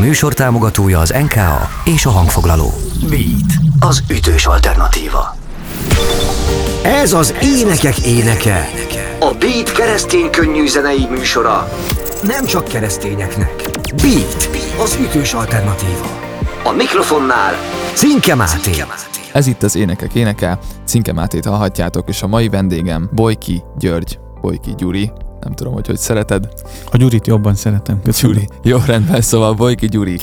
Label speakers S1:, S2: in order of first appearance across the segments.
S1: műsor támogatója az NKA és a hangfoglaló. Beat, az ütős alternatíva. Ez az énekek éneke. A Beat keresztény könnyű zenei műsora. Nem csak keresztényeknek. Beat, az ütős alternatíva. A mikrofonnál Cinke Máté.
S2: Ez itt az Énekek éneke, Cinke Mátét hallhatjátok, és a mai vendégem Bojki György, Bojki Gyuri, nem tudom, hogy hogy szereted.
S3: A Gyurit jobban szeretem. Köszönöm.
S2: Gyuri. Jó, rendben, szóval Bojki Gyuri.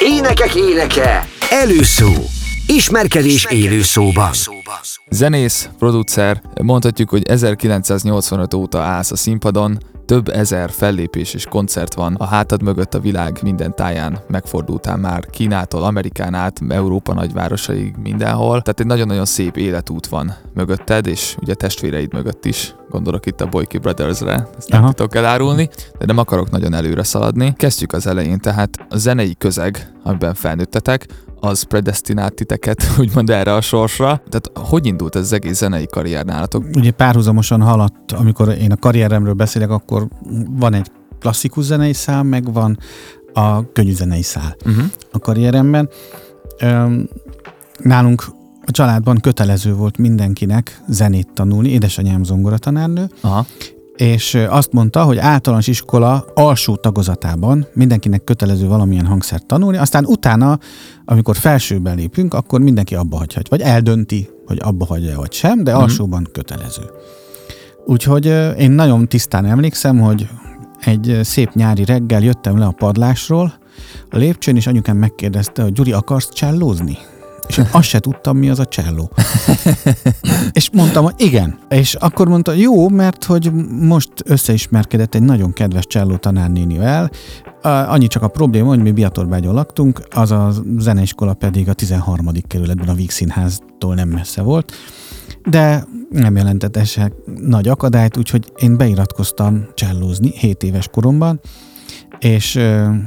S1: Énekek éneke. Előszó. Ismerkedés élő szóban.
S2: Zenész, producer, mondhatjuk, hogy 1985 óta állsz a színpadon, több ezer fellépés és koncert van a hátad mögött a világ minden táján, megfordultál már Kínától, Amerikán át, Európa nagyvárosaig, mindenhol. Tehát egy nagyon-nagyon szép életút van mögötted, és ugye testvéreid mögött is. Gondolok itt a Boyki Brothers-re, ezt nem
S3: Aha.
S2: tudok elárulni, de nem akarok nagyon előre szaladni. Kezdjük az elején, tehát a zenei közeg, amiben felnőttetek, az predestinált titeket, úgymond erre a sorsra. Tehát hogy indult ez az egész zenei karrier nálatok?
S3: Ugye párhuzamosan haladt, amikor én a karrieremről beszélek, akkor van egy klasszikus zenei szál, meg van a könnyű zenei szál
S2: Uh-huh.
S3: a karrieremben. Öm, nálunk a családban kötelező volt mindenkinek zenét tanulni, édesanyám zongoratanárnő,
S2: Aha.
S3: És azt mondta, hogy általános iskola alsó tagozatában mindenkinek kötelező valamilyen hangszert tanulni, aztán utána, amikor felsőben lépünk, akkor mindenki abba hagyhat, vagy eldönti, hogy abba hagyja vagy sem, de
S2: Mhm.
S3: alsóban kötelező. Úgyhogy én nagyon tisztán emlékszem, hogy egy szép nyári reggel jöttem le a padlásról, a lépcsőn, és anyukám megkérdezte, hogy Gyuri, akarsz csellózni? És én azt se tudtam, mi az a cselló. és mondtam, hogy igen. És akkor mondta, jó, mert hogy most összeismerkedett egy nagyon kedves cselló tanárnénivel. Annyi csak a probléma, hogy mi Biatorbágyon laktunk, az a zeneiskola pedig a 13. kerületben a Víg Színháztól nem messze volt. De nem jelentett ez nagy akadályt, úgyhogy én beiratkoztam csellózni 7 éves koromban, és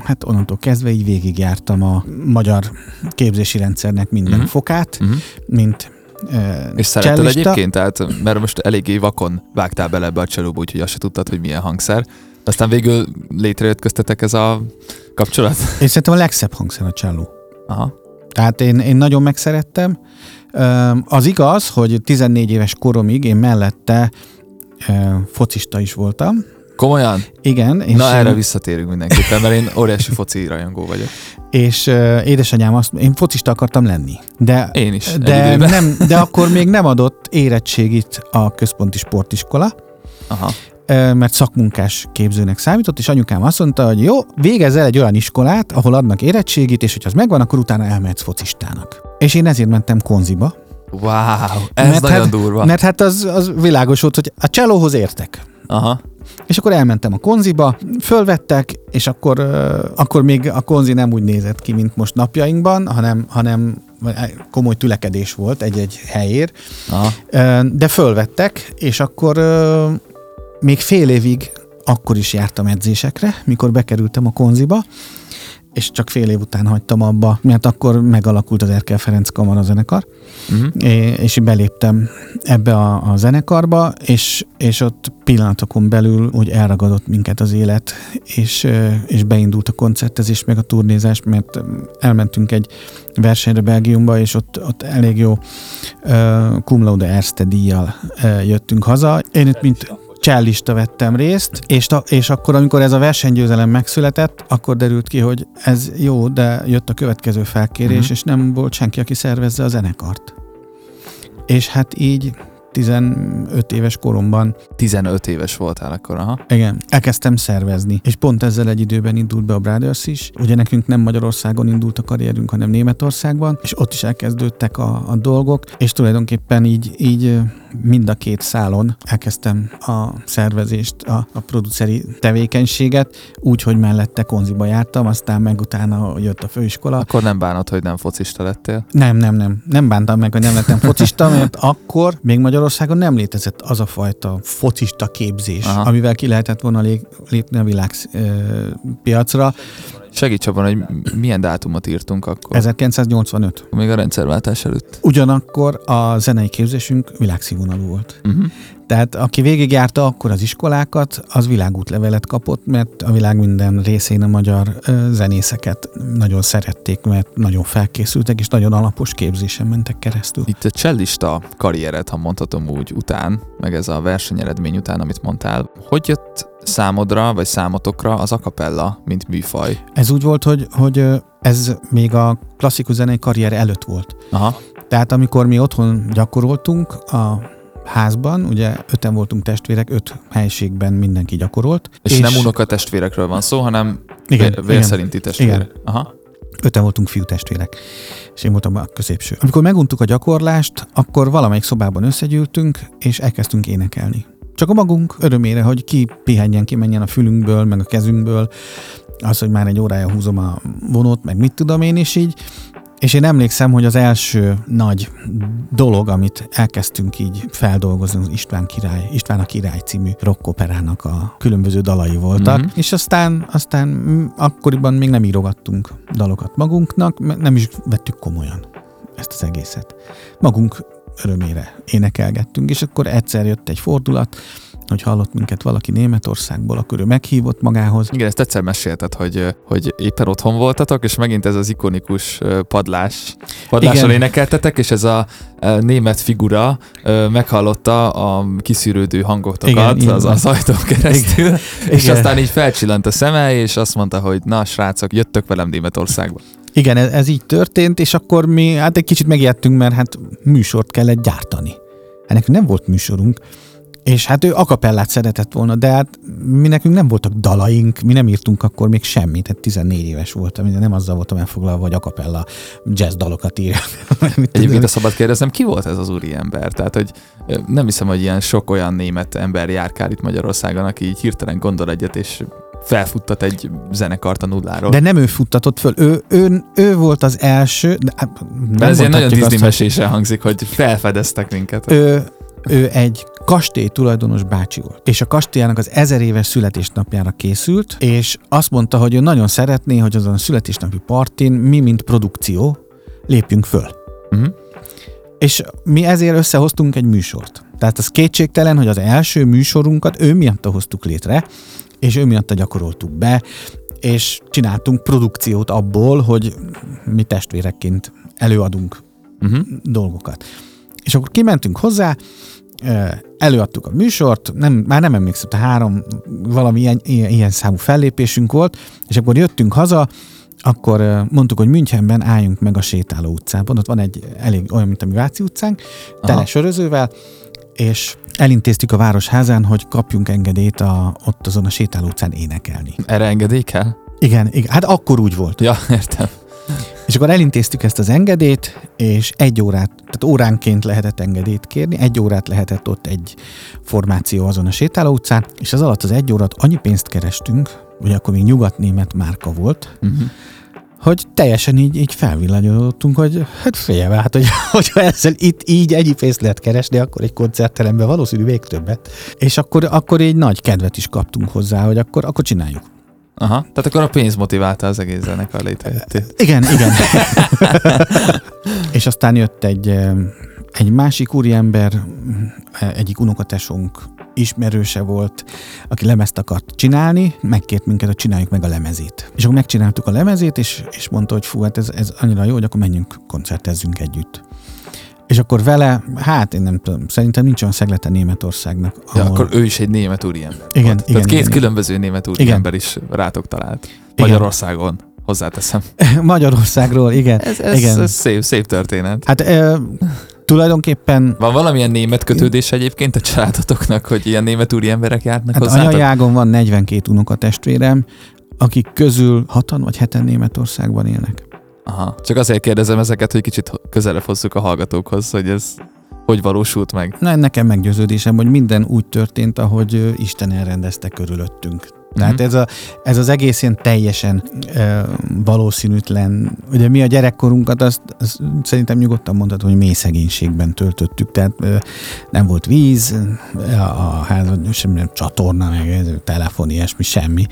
S3: hát onnantól kezdve így végigjártam a magyar képzési rendszernek minden uh-huh. fokát,
S2: Mhm.
S3: mint
S2: És szeretted
S3: csellista.
S2: egyébként? Tehát, mert most eléggé vakon vágtál bele ebbe a cselóba, úgyhogy azt se tudtad, hogy milyen hangszer. Aztán végül létrejött köztetek ez a kapcsolat?
S3: Én szerintem a legszebb hangszer a cselló.
S2: Aha.
S3: Tehát én, én nagyon megszerettem. Az igaz, hogy 14 éves koromig én mellette focista is voltam.
S2: Komolyan?
S3: Igen. És
S2: Na erre visszatérünk mindenképpen, mert én óriási foci rajongó vagyok.
S3: És uh, édesanyám azt, én focista akartam lenni. De,
S2: Én is.
S3: de, nem, de akkor még nem adott érettségit a központi sportiskola,
S2: Aha.
S3: mert szakmunkás képzőnek számított, és anyukám azt mondta, hogy jó, végezz el egy olyan iskolát, ahol adnak érettségit, és hogyha az megvan, akkor utána elmehetsz focistának. És én ezért mentem konziba.
S2: Wow, ez
S3: Mert
S2: nagyon
S3: hát-
S2: durva.
S3: Mert hát az, az világos volt, hogy a csellóhoz értek.
S2: Aha.
S3: És akkor elmentem a konziba, fölvettek, és akkor, akkor még a konzi nem úgy nézett ki, mint most napjainkban, hanem, hanem komoly tülekedés volt egy-egy helyér.
S2: Aha.
S3: De fölvettek, és akkor még fél évig akkor is jártam edzésekre, mikor bekerültem a konziba, és csak fél év után hagytam abba, mert akkor megalakult az Erkel Ferenc Kamara zenekar,
S2: Uh-huh.
S3: És beléptem ebbe a, a zenekarba, és, és ott pillanatokon belül úgy elragadott minket az élet, és, és beindult a koncertezés, meg a turnézás, mert elmentünk egy versenyre Belgiumba, és ott, ott elég jó uh, cum laude Erste díjjal uh, jöttünk haza. Én itt mint csellista vettem részt, és, ta, és akkor, amikor ez a versenygyőzelem megszületett, akkor derült ki, hogy ez jó, de jött a következő felkérés, uh-huh. és nem volt senki, aki szervezze a zenekart. És hát így 15 éves koromban
S2: 15 éves voltál akkor, aha.
S3: igen, elkezdtem szervezni, és pont ezzel egy időben indult be a Brothers is. Ugye nekünk nem Magyarországon indult a karrierünk, hanem Németországban, és ott is elkezdődtek a, a dolgok, és tulajdonképpen így, így mind a két szálon elkezdtem a szervezést, a, a produceri tevékenységet, úgy, hogy mellette konziba jártam, aztán meg utána jött a főiskola.
S2: Akkor nem bánod, hogy nem focista lettél.
S3: Nem, nem, nem. Nem bántam meg, hogy nem lettem focista, mert akkor még Magyarországon nem létezett az a fajta focista képzés,
S2: Aha.
S3: Amivel ki lehetett volna lé- lépni a világ ö, piacra.
S2: Segíts abban, hogy milyen dátumot írtunk akkor.
S3: 1985.
S2: Még a rendszerváltás előtt.
S3: Ugyanakkor a zenei képzésünk világszínvonalú volt.
S2: Uh-huh.
S3: Tehát aki végigjárta akkor az iskolákat, az világútlevelet kapott, mert a világ minden részén a magyar zenészeket nagyon szerették, mert nagyon felkészültek, és nagyon alapos képzésen mentek keresztül.
S2: Itt a csellista karriered, ha mondhatom úgy, után, meg ez a versenyeredmény után, amit mondtál, hogy jött számodra, vagy számotokra az akapella, mint műfaj?
S3: Ez úgy volt, hogy, hogy ez még a klasszikus zenei karrier előtt volt.
S2: Aha.
S3: Tehát amikor mi otthon gyakoroltunk a házban, ugye öten voltunk testvérek, öt helységben mindenki gyakorolt.
S2: És, és nem unokatestvérekről van szó, hanem
S3: Igen,
S2: vér
S3: igen.
S2: szerinti testvérek.
S3: Igen.
S2: Aha.
S3: öten voltunk fiú testvérek, és én voltam a középső. Amikor meguntuk a gyakorlást, akkor valamelyik szobában összegyűltünk, és elkezdtünk énekelni. Csak a magunk örömére, hogy ki pihenjen, ki menjen a fülünkből, meg a kezünkből, az, hogy már egy órája húzom a vonót, meg mit tudom én is így. És én emlékszem, hogy az első nagy dolog, amit elkezdtünk így feldolgozni, az István király, István a király című rockoperának a különböző dalai voltak,
S2: Mhm.
S3: uh-huh. és aztán, aztán akkoriban még nem írogattunk dalokat magunknak, mert nem is vettük komolyan ezt az egészet. Magunk örömére énekelgettünk, és akkor egyszer jött egy fordulat, hogy hallott minket valaki Németországból, akkor ő meghívott magához,
S2: Igen, ezt egyszer mesélted, hogy, hogy éppen otthon voltatok, és megint ez az ikonikus padlás. Padláson
S3: Igen.
S2: énekeltetek, és ez a német figura meghallotta a kiszűrődő hangotokat
S3: Igen,
S2: az, az ajtón keresztül, és
S3: Igen.
S2: aztán így felcsillant a szeme, és azt mondta, hogy na srácok, jöttök velem Németországba.
S3: Igen, ez, ez így történt, és akkor mi hát egy kicsit megijedtünk, mert hát műsort kellett gyártani. Hát nekünk nem volt műsorunk, és hát ő akapellát szeretett volna, de hát mi nekünk nem voltak dalaink, mi nem írtunk akkor még semmit, tehát 14 éves voltam, én nem azzal voltam elfoglalva, hogy akapella jazz dalokat írjak.
S2: Egyébként a szabad kérdeznem, ki volt ez az úriember? Tehát, hogy nem hiszem, hogy ilyen sok olyan német ember járkál itt Magyarországon, aki így hirtelen gondol egyet, és felfuttat egy zenekart a nulláról.
S3: De nem ő futtatott föl, ő, ő, ő volt az első, de hát nem
S2: De ez ilyen nagyon Disney
S3: azt,
S2: mesésen hangzik, hogy felfedeztek minket.
S3: Ő, ő egy kastély tulajdonos bácsi volt, és a kastélyának az ezer éves születésnapjára készült, és azt mondta, hogy ő nagyon szeretné, hogy azon a születésnapi partin mi, mint produkció, lépjünk föl.
S2: Uh-huh.
S3: És mi ezért összehoztunk egy műsort. Tehát az kétségtelen, hogy az első műsorunkat ő miatta hoztuk létre, és ő miatta gyakoroltuk be, és csináltunk produkciót abból, hogy mi testvérekként előadunk
S2: Uh-huh.
S3: dolgokat. És akkor kimentünk hozzá, előadtuk a műsort, nem, már nem emlékszem, tehát három valami ilyen, ilyen, ilyen számú fellépésünk volt, és akkor jöttünk haza, akkor mondtuk, hogy Münchenben álljunk meg a sétáló utcában, ott van egy elég olyan, mint a mi Váci utcánk, tele sörözővel, és elintéztük a városházán, hogy kapjunk engedélyt a, ott azon a sétáló utcán énekelni.
S2: Erre engedély kell?
S3: Igen, igen, hát akkor úgy volt.
S2: Ja, értem.
S3: És akkor elintéztük ezt az engedélyt, és egy órát, tehát óránként lehetett engedélyt kérni, egy órát lehetett ott egy formáció azon a sétáló utcán, és az alatt az egy órát annyi pénzt kerestünk, hogy akkor még nyugatnémet márka volt,
S2: Uh-huh.
S3: Hogy teljesen így, így felvillanyodottunk, hogy hát figyelj, hát hogy, hogyha ezzel itt így ennyi pénzt lehet keresni, akkor egy koncertteremben valószínű még többet. És akkor, akkor így nagy kedvet is kaptunk hozzá, hogy akkor, akkor csináljuk.
S2: Aha. Tehát akkor a pénz motiválta az egész zenekar létrejöttét.
S3: Igen, igen. és aztán jött egy, egy másik úriember, egyik unokatesónk ismerőse volt, aki lemezt akart csinálni, megkért minket, hogy csináljuk meg a lemezét. És akkor megcsináltuk a lemezét, és, és mondta, hogy fú, hát ez, ez annyira jó, hogy akkor menjünk, koncertezzünk együtt. És akkor vele, hát én nem tudom, szerintem nincs olyan szeglete Németországnak,
S2: Ja, akkor ő is egy német úriember.
S3: Igen,
S2: volt.
S3: igen,
S2: Tehát két
S3: igen,
S2: különböző német úriember is rátok talált. Magyarországon, hozzáteszem.
S3: Magyarországról, igen.
S2: Ez, ez,
S3: igen.
S2: ez szép, szép történet.
S3: Hát ö, tulajdonképpen
S2: Van valamilyen német kötődés egyébként a családotoknak, hogy ilyen német úri emberek járnak
S3: Hát
S2: hozzátok?
S3: anyai ágon van 42 unokatestvérem, akik közül hatan vagy heten Németországban élnek.
S2: Aha. Csak azért kérdezem ezeket, hogy kicsit közelebb hozzuk a hallgatókhoz, hogy ez hogy valósult meg.
S3: Na, nekem meggyőződésem, hogy minden úgy történt, ahogy Isten elrendezte körülöttünk. Tehát
S2: Mhm.
S3: ez, a, ez az egész ilyen teljesen ö, valószínűtlen. Ugye mi a gyerekkorunkat, azt, azt szerintem nyugodtan mondhatod, hogy mély szegénységben töltöttük. Tehát ö, nem volt víz, a, a házban semmilyen csatorna, meg telefon, ilyesmi, semmi.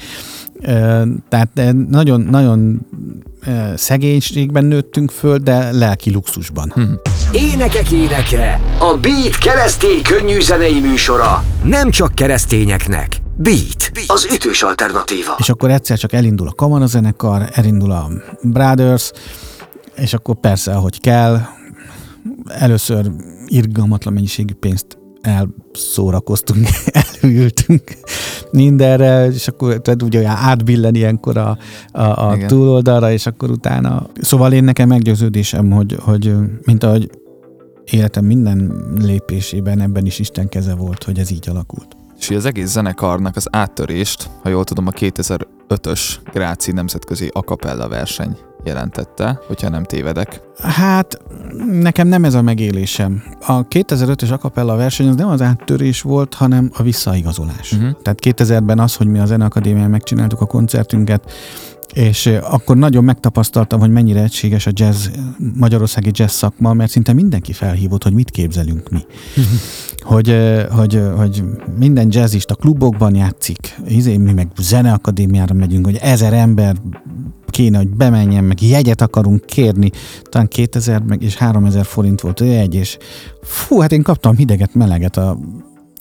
S3: Tehát nagyon, nagyon szegénységben nőttünk föl, de lelki luxusban. Hm.
S1: Énekek éneke, a Beat keresztény könnyű zenei műsora. Nem csak keresztényeknek. Beat, az ütős alternatíva.
S3: És akkor egyszer csak elindul a kamarazenekar, elindul a Brothers, és akkor persze, ahogy kell, először irgalmatlan mennyiségű pénzt elszórakoztunk, elültünk mindenre, és akkor tehát ugye olyan átbillen ilyenkor a, a, a túloldalra, és akkor utána. Szóval én nekem meggyőződésem, hogy, hogy mint ahogy életem minden lépésében ebben is Isten keze volt, hogy ez így alakult.
S2: És az egész zenekarnak az áttörést, ha jól tudom, a 2005-ös Gráci nemzetközi akapella verseny jelentette, hogyha nem tévedek.
S3: Hát nekem nem ez a megélésem. A 2005-ös akapella verseny az nem az áttörés volt, hanem a visszaigazolás. Uh-huh. Tehát 2000-ben az, hogy mi a Zeneakadémián megcsináltuk a koncertünket, és akkor nagyon megtapasztaltam, hogy mennyire egységes a jazz, magyarországi jazz szakma, mert szinte mindenki felhívott, hogy mit képzelünk mi. hogy, hogy, hogy minden jazzist a klubokban játszik, izé, mi meg zeneakadémiára megyünk, hogy ezer ember kéne, hogy bemenjen, meg jegyet akarunk kérni. Talán 2000 meg és 3000 forint volt a jegy, és fú, hát én kaptam hideget, meleget a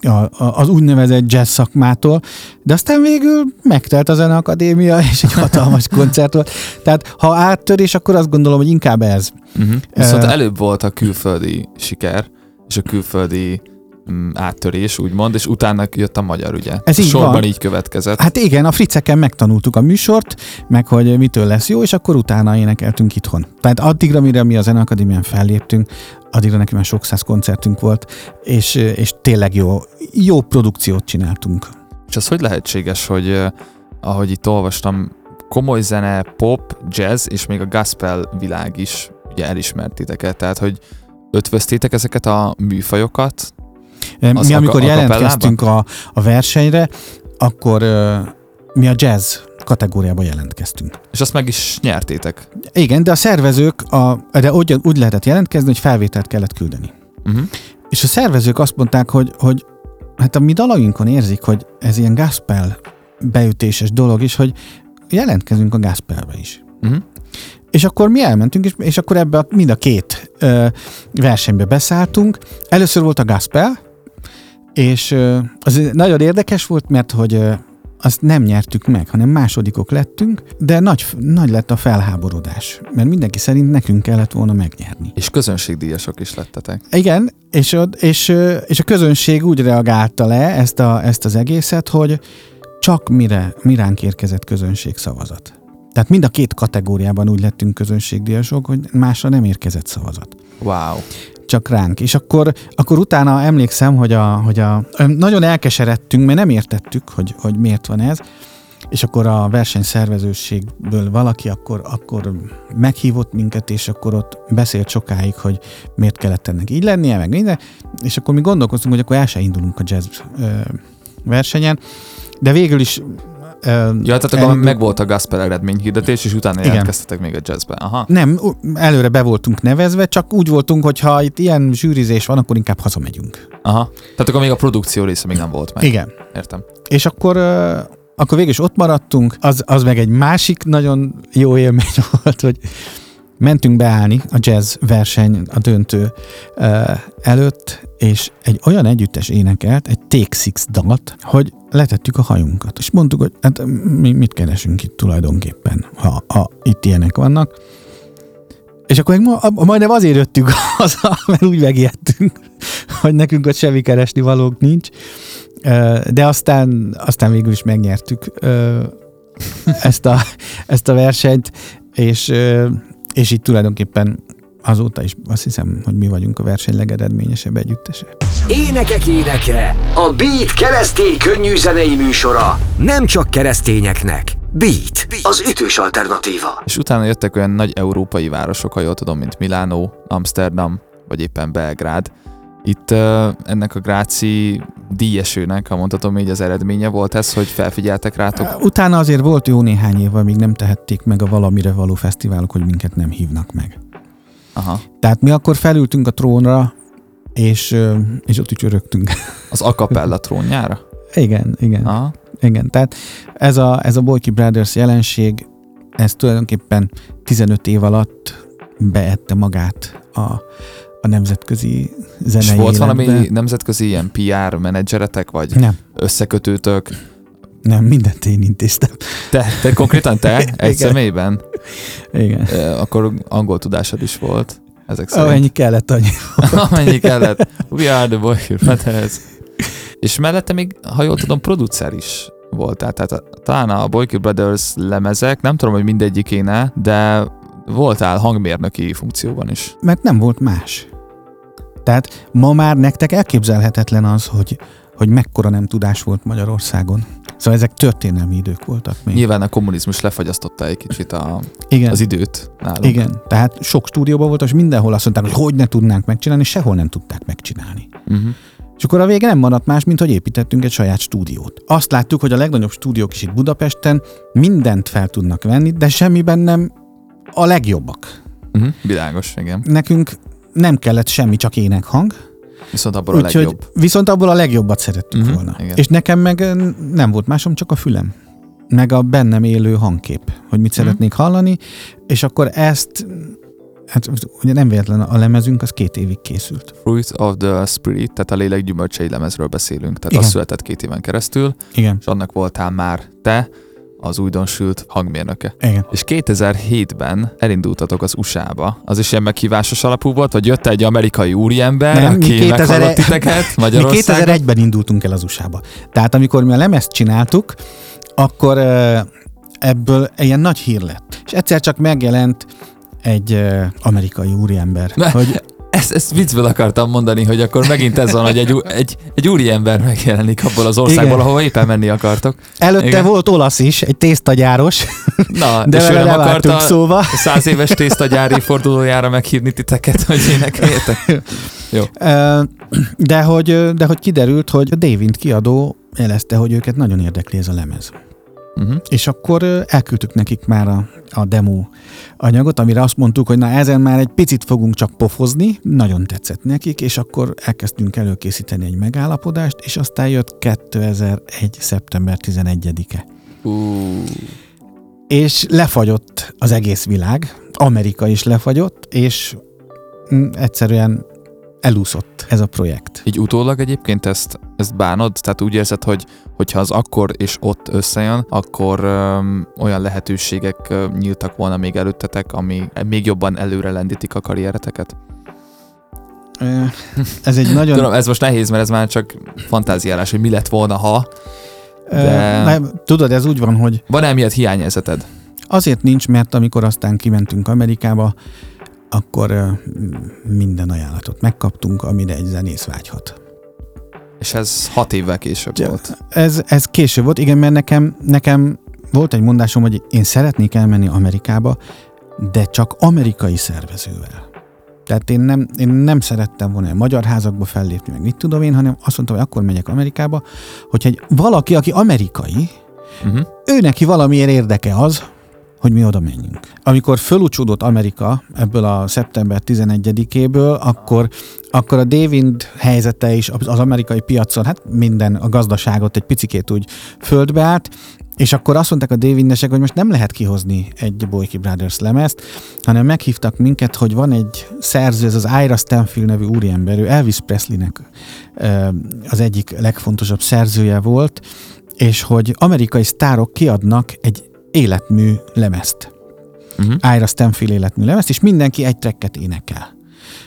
S3: a, a, az úgynevezett jazz szakmától, de aztán végül megtelt a Zeneakadémia, és egy hatalmas koncert volt. Tehát ha áttörés, akkor azt gondolom, hogy inkább ez.
S2: Uh-huh. Viszont uh, előbb volt a külföldi siker, és a külföldi áttörés, úgymond, és utána jött a magyar, ugye?
S3: Ez így
S2: Sorban
S3: van.
S2: így következett.
S3: Hát igen, a friceken megtanultuk a műsort, meg hogy mitől lesz jó, és akkor utána énekeltünk itthon. Tehát addigra, mire mi a Zeneakadémián felléptünk, addigra neki már sok száz koncertünk volt, és, és tényleg jó, jó produkciót csináltunk.
S2: És az hogy lehetséges, hogy eh, ahogy itt olvastam, komoly zene, pop, jazz, és még a gospel világ is ugye elismert titeket, tehát hogy ötvöztétek ezeket a műfajokat,
S3: az mi amikor a, jelentkeztünk a, a versenyre, akkor mi a jazz kategóriába jelentkeztünk.
S2: És azt meg is nyertétek.
S3: Igen, de a szervezők, a, de úgy, úgy lehetett jelentkezni, hogy felvételt kellett küldeni. Uh-huh. És a szervezők azt mondták, hogy, hogy hát a mi dalainkon érzik, hogy ez ilyen gospel beütéses dolog is, hogy jelentkezünk a gospelbe is. Uh-huh. És akkor mi elmentünk, és, és akkor ebbe a, mind a két ö, versenybe beszálltunk. Először volt a gospel, és az nagyon érdekes volt, mert hogy azt nem nyertük meg, hanem másodikok lettünk, de nagy, nagy lett a felháborodás, mert mindenki szerint nekünk kellett volna megnyerni.
S2: És közönségdíjasok is lettetek.
S3: Igen, és, és, és a közönség úgy reagálta le ezt, a, ezt az egészet, hogy csak mire, miránk érkezett közönség szavazat. Tehát mind a két kategóriában úgy lettünk közönségdíjasok, hogy másra nem érkezett szavazat.
S2: Wow
S3: csak ránk. És akkor, akkor utána emlékszem, hogy, a, hogy a, nagyon elkeseredtünk, mert nem értettük, hogy, hogy miért van ez, és akkor a versenyszervezőségből valaki akkor, akkor meghívott minket, és akkor ott beszélt sokáig, hogy miért kellett ennek így lennie, meg minden, és akkor mi gondolkoztunk, hogy akkor el se indulunk a jazz versenyen, de végül is
S2: ja, tehát akkor elindul... meg volt a gospel eredményhirdetés, és utána Igen. jelentkeztetek még a jazzbe. Aha.
S3: Nem, előre be voltunk nevezve, csak úgy voltunk, hogy ha itt ilyen zsűrizés van, akkor inkább hazamegyünk.
S2: Aha. Tehát akkor még a produkció része még nem volt meg.
S3: Igen.
S2: Értem.
S3: És akkor akkor végül is ott maradtunk, az, az meg egy másik nagyon jó élmény volt, hogy mentünk beállni a jazz verseny, a döntő uh, előtt, és egy olyan együttes énekelt, egy Take Six dalt, hogy letettük a hajunkat, és mondtuk, hogy hát mi mit keresünk itt tulajdonképpen, ha, ha itt ilyenek vannak. És akkor ma, majdnem azért jöttünk haza, mert úgy megijedtünk, hogy nekünk ott semmi keresni valók nincs. De aztán, aztán végül is megnyertük ezt a, ezt a versenyt, és, és így tulajdonképpen azóta is azt hiszem, hogy mi vagyunk a verseny legeredményesebb együttese.
S1: Énekek éneke, a Beat keresztény könnyű zenei műsora. Nem csak keresztényeknek. Beat, az ütős alternatíva.
S2: És utána jöttek olyan nagy európai városok, ha jól tudom, mint Milánó, Amsterdam, vagy éppen Belgrád. Itt uh, ennek a Gráci díjesőnek, ha mondhatom így, az eredménye volt ez, hogy felfigyeltek rátok?
S3: Utána azért volt jó néhány év, amíg nem tehették meg a valamire való fesztiválok, hogy minket nem hívnak meg. Aha. Tehát mi akkor felültünk a trónra, és, és ott is örögtünk.
S2: Az akapella trónjára?
S3: Igen, igen. Aha. Igen, tehát ez a, ez a Boyki Brothers jelenség, ez tulajdonképpen 15 év alatt beette magát a, a nemzetközi zenei
S2: És volt
S3: életbe.
S2: valami nemzetközi ilyen PR menedzseretek, vagy
S3: Nem,
S2: összekötőtök?
S3: Nem, mindent én intéztem.
S2: Te, te konkrétan te? Egy
S3: Igen.
S2: személyben?
S3: Igen.
S2: Akkor angol tudásod is volt. Ezek szerint.
S3: Amennyi kellett annyi.
S2: Amennyi kellett. We are the boy. És mellette még, ha jól tudom, producer is volt. Tehát, talán a Boyki Brothers lemezek, nem tudom, hogy mindegyikéne, de voltál hangmérnöki funkcióban is.
S3: Mert nem volt más. Tehát ma már nektek elképzelhetetlen az, hogy, hogy mekkora nem tudás volt Magyarországon. Szóval ezek történelmi idők voltak még.
S2: Nyilván a kommunizmus lefagyasztotta egy kicsit a,
S3: Igen.
S2: az időt nálunk.
S3: Igen, tehát sok stúdióban volt, és mindenhol azt mondták, hogy hogy ne tudnánk megcsinálni, sehol nem tudták megcsinálni.
S2: Uh-huh.
S3: És akkor a vége nem maradt más, mint hogy építettünk egy saját stúdiót. Azt láttuk, hogy a legnagyobb stúdiók is itt Budapesten mindent fel tudnak venni, de semmiben nem a legjobbak.
S2: Uh-huh. Világos, igen.
S3: Nekünk nem kellett semmi, csak énekhang,
S2: Viszont abból a
S3: úgyhogy
S2: legjobb.
S3: viszont abból a legjobbat szerettük
S2: Mhm,
S3: volna.
S2: igen.
S3: És nekem meg ö, nem volt másom, csak a fülem. Meg a bennem élő hangkép, hogy mit
S2: Mhm.
S3: szeretnék hallani, és akkor ezt, hát ugye nem véletlen a lemezünk, az két évig készült.
S2: Fruit of the Spirit, tehát a lélek gyümölcsei lemezről beszélünk. Tehát
S3: Igen.
S2: az született két éven keresztül,
S3: Igen,
S2: és annak voltál már te, az újdonsült hangmérnöke.
S3: igen.
S2: És 2007-ben elindultatok az USA-ba. Az is ilyen meghívásos alapú volt, hogy jött egy amerikai úriember,
S3: Nem,
S2: aki
S3: 2000
S2: meghallott titeket
S3: Mi
S2: Magyarországon.
S3: 2001-ben indultunk el az USA-ba. Tehát amikor mi a lemezt csináltuk, akkor ebből ilyen nagy hír lett. És egyszer csak megjelent egy amerikai úriember, hogy
S2: Ezt, ezt viccből akartam mondani, hogy akkor megint ez van, hogy egy, egy, egy úriember megjelenik abból az országból,
S3: Igen.
S2: ahova éppen menni akartok.
S3: előtte
S2: Igen.
S3: volt olasz is, egy tésztagyáros,
S2: Na,
S3: de
S2: és ő nem akarta
S3: szóba.
S2: a száz éves tésztagyári fordulójára meghívni titeket, hogy énekeljetek.
S3: Ö, De hogy, de hogy kiderült, hogy a David kiadó jelezte, hogy őket nagyon érdekli ez a lemez.
S2: Uh-huh.
S3: És akkor elküldtük nekik már a, a demo anyagot, amire azt mondtuk, hogy na ezen már egy picit fogunk csak pofozni, nagyon tetszett nekik, és akkor elkezdtünk előkészíteni egy megállapodást, és aztán jött 2001. szeptember 11-e.
S2: Uh,
S3: És lefagyott az egész világ, Amerika is lefagyott, és mm, egyszerűen elúszott ez a projekt.
S2: így utólag egyébként ezt, ezt bánod? Tehát úgy érzed, hogy hogyha az akkor és ott összejön, akkor öm, olyan lehetőségek ö, nyíltak volna még előttetek, ami még jobban előre lendítik a karriereteket?
S3: Ez egy nagyon...
S2: Tudom, ez most nehéz, mert ez már csak fantáziálás, hogy mi lett volna, ha. De-
S3: Nem, tudod, ez úgy van, hogy
S2: Van-e miatt hiányérzeted?
S3: azért nincs, mert amikor aztán kimentünk Amerikába, akkor minden ajánlatot megkaptunk, amire egy zenész vágyhat.
S2: És ez hat évvel később
S3: Ja.
S2: volt.
S3: Ez, ez később volt, igen, mert nekem, nekem volt egy mondásom, hogy én szeretnék elmenni Amerikába, de csak amerikai szervezővel. Tehát én nem, én nem szerettem volna a magyar házakba fellépni, meg mit tudom én, hanem azt mondtam, hogy akkor megyek Amerikába, hogyha egy valaki, aki amerikai,
S2: Uh-huh.
S3: ő neki valamiért érdeke az, hogy mi oda menjünk. Amikor fölúcsúdott Amerika ebből a szeptember 11-éből, akkor, akkor a David helyzete is az amerikai piacon, hát minden a gazdaságot egy picikét úgy földbe állt, és akkor azt mondták a Davidnesek, hogy most nem lehet kihozni egy Boyki Brothers lemezt, hanem meghívtak minket, hogy van egy szerző, ez az Ira Stanfield nevű úriember, Elvis Presleynek az egyik legfontosabb szerzője volt, és hogy amerikai sztárok kiadnak egy életmű lemezt.
S2: Uh-huh.
S3: Ira Stanfield életmű lemezt, és mindenki egy tracket énekel.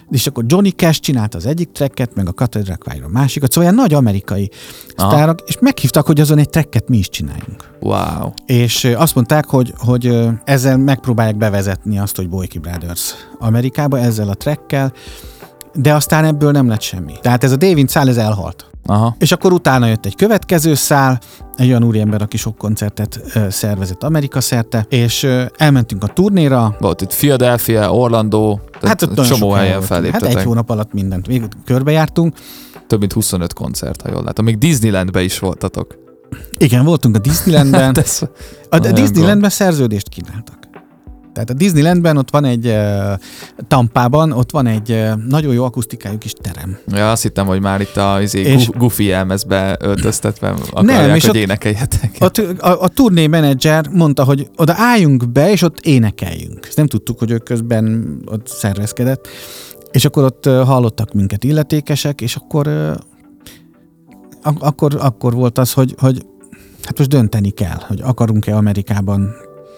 S3: És akkor Johnny Cash csinálta az egyik tracket, meg a Cathedral Choir a másikat, szóval ilyen nagy amerikai
S2: Aha.
S3: sztárok, és meghívtak, hogy azon egy tracket mi is csináljunk.
S2: Wow.
S3: És azt mondták, hogy, hogy ezzel megpróbálják bevezetni azt, hogy Boyki Brothers Amerikába, ezzel a trackkel, de aztán ebből nem lett semmi. Tehát ez a David szál, ez elhalt.
S2: Aha.
S3: És akkor utána jött egy következő szál, egy olyan úriember, aki sok koncertet szervezett Amerika szerte, és elmentünk a turnéra.
S2: Volt itt Philadelphia, Orlando, tehát
S3: ott
S2: csomó helyen.
S3: Hát
S2: felléptetek.
S3: egy hónap alatt mindent végig körbejártunk.
S2: Több mint 25 koncert, ha jól látom. Még Disneylandbe is voltatok.
S3: Igen, voltunk a Disneylandben.
S2: Hát
S3: A Disneylandben szerződést kínáltak. Tehát a Disneylandben ott van egy uh, Tampában, ott van egy uh, nagyon jó akusztikájú kis terem.
S2: Ja, azt hittem, hogy már itt a izé,
S3: És-.
S2: Goofy jelmezbe öltöztetve akarják,
S3: Nem, és
S2: hogy
S3: ott-
S2: énekeljetek.
S3: Ott a, a turné menedzser mondta, hogy oda álljunk be, és ott énekeljünk. Ezt nem tudtuk, hogy ő közben ott szervezkedett. És akkor ott hallottak minket illetékesek, és akkor ak- akkor, akkor volt az, hogy, hogy hát most dönteni kell, hogy akarunk-e Amerikában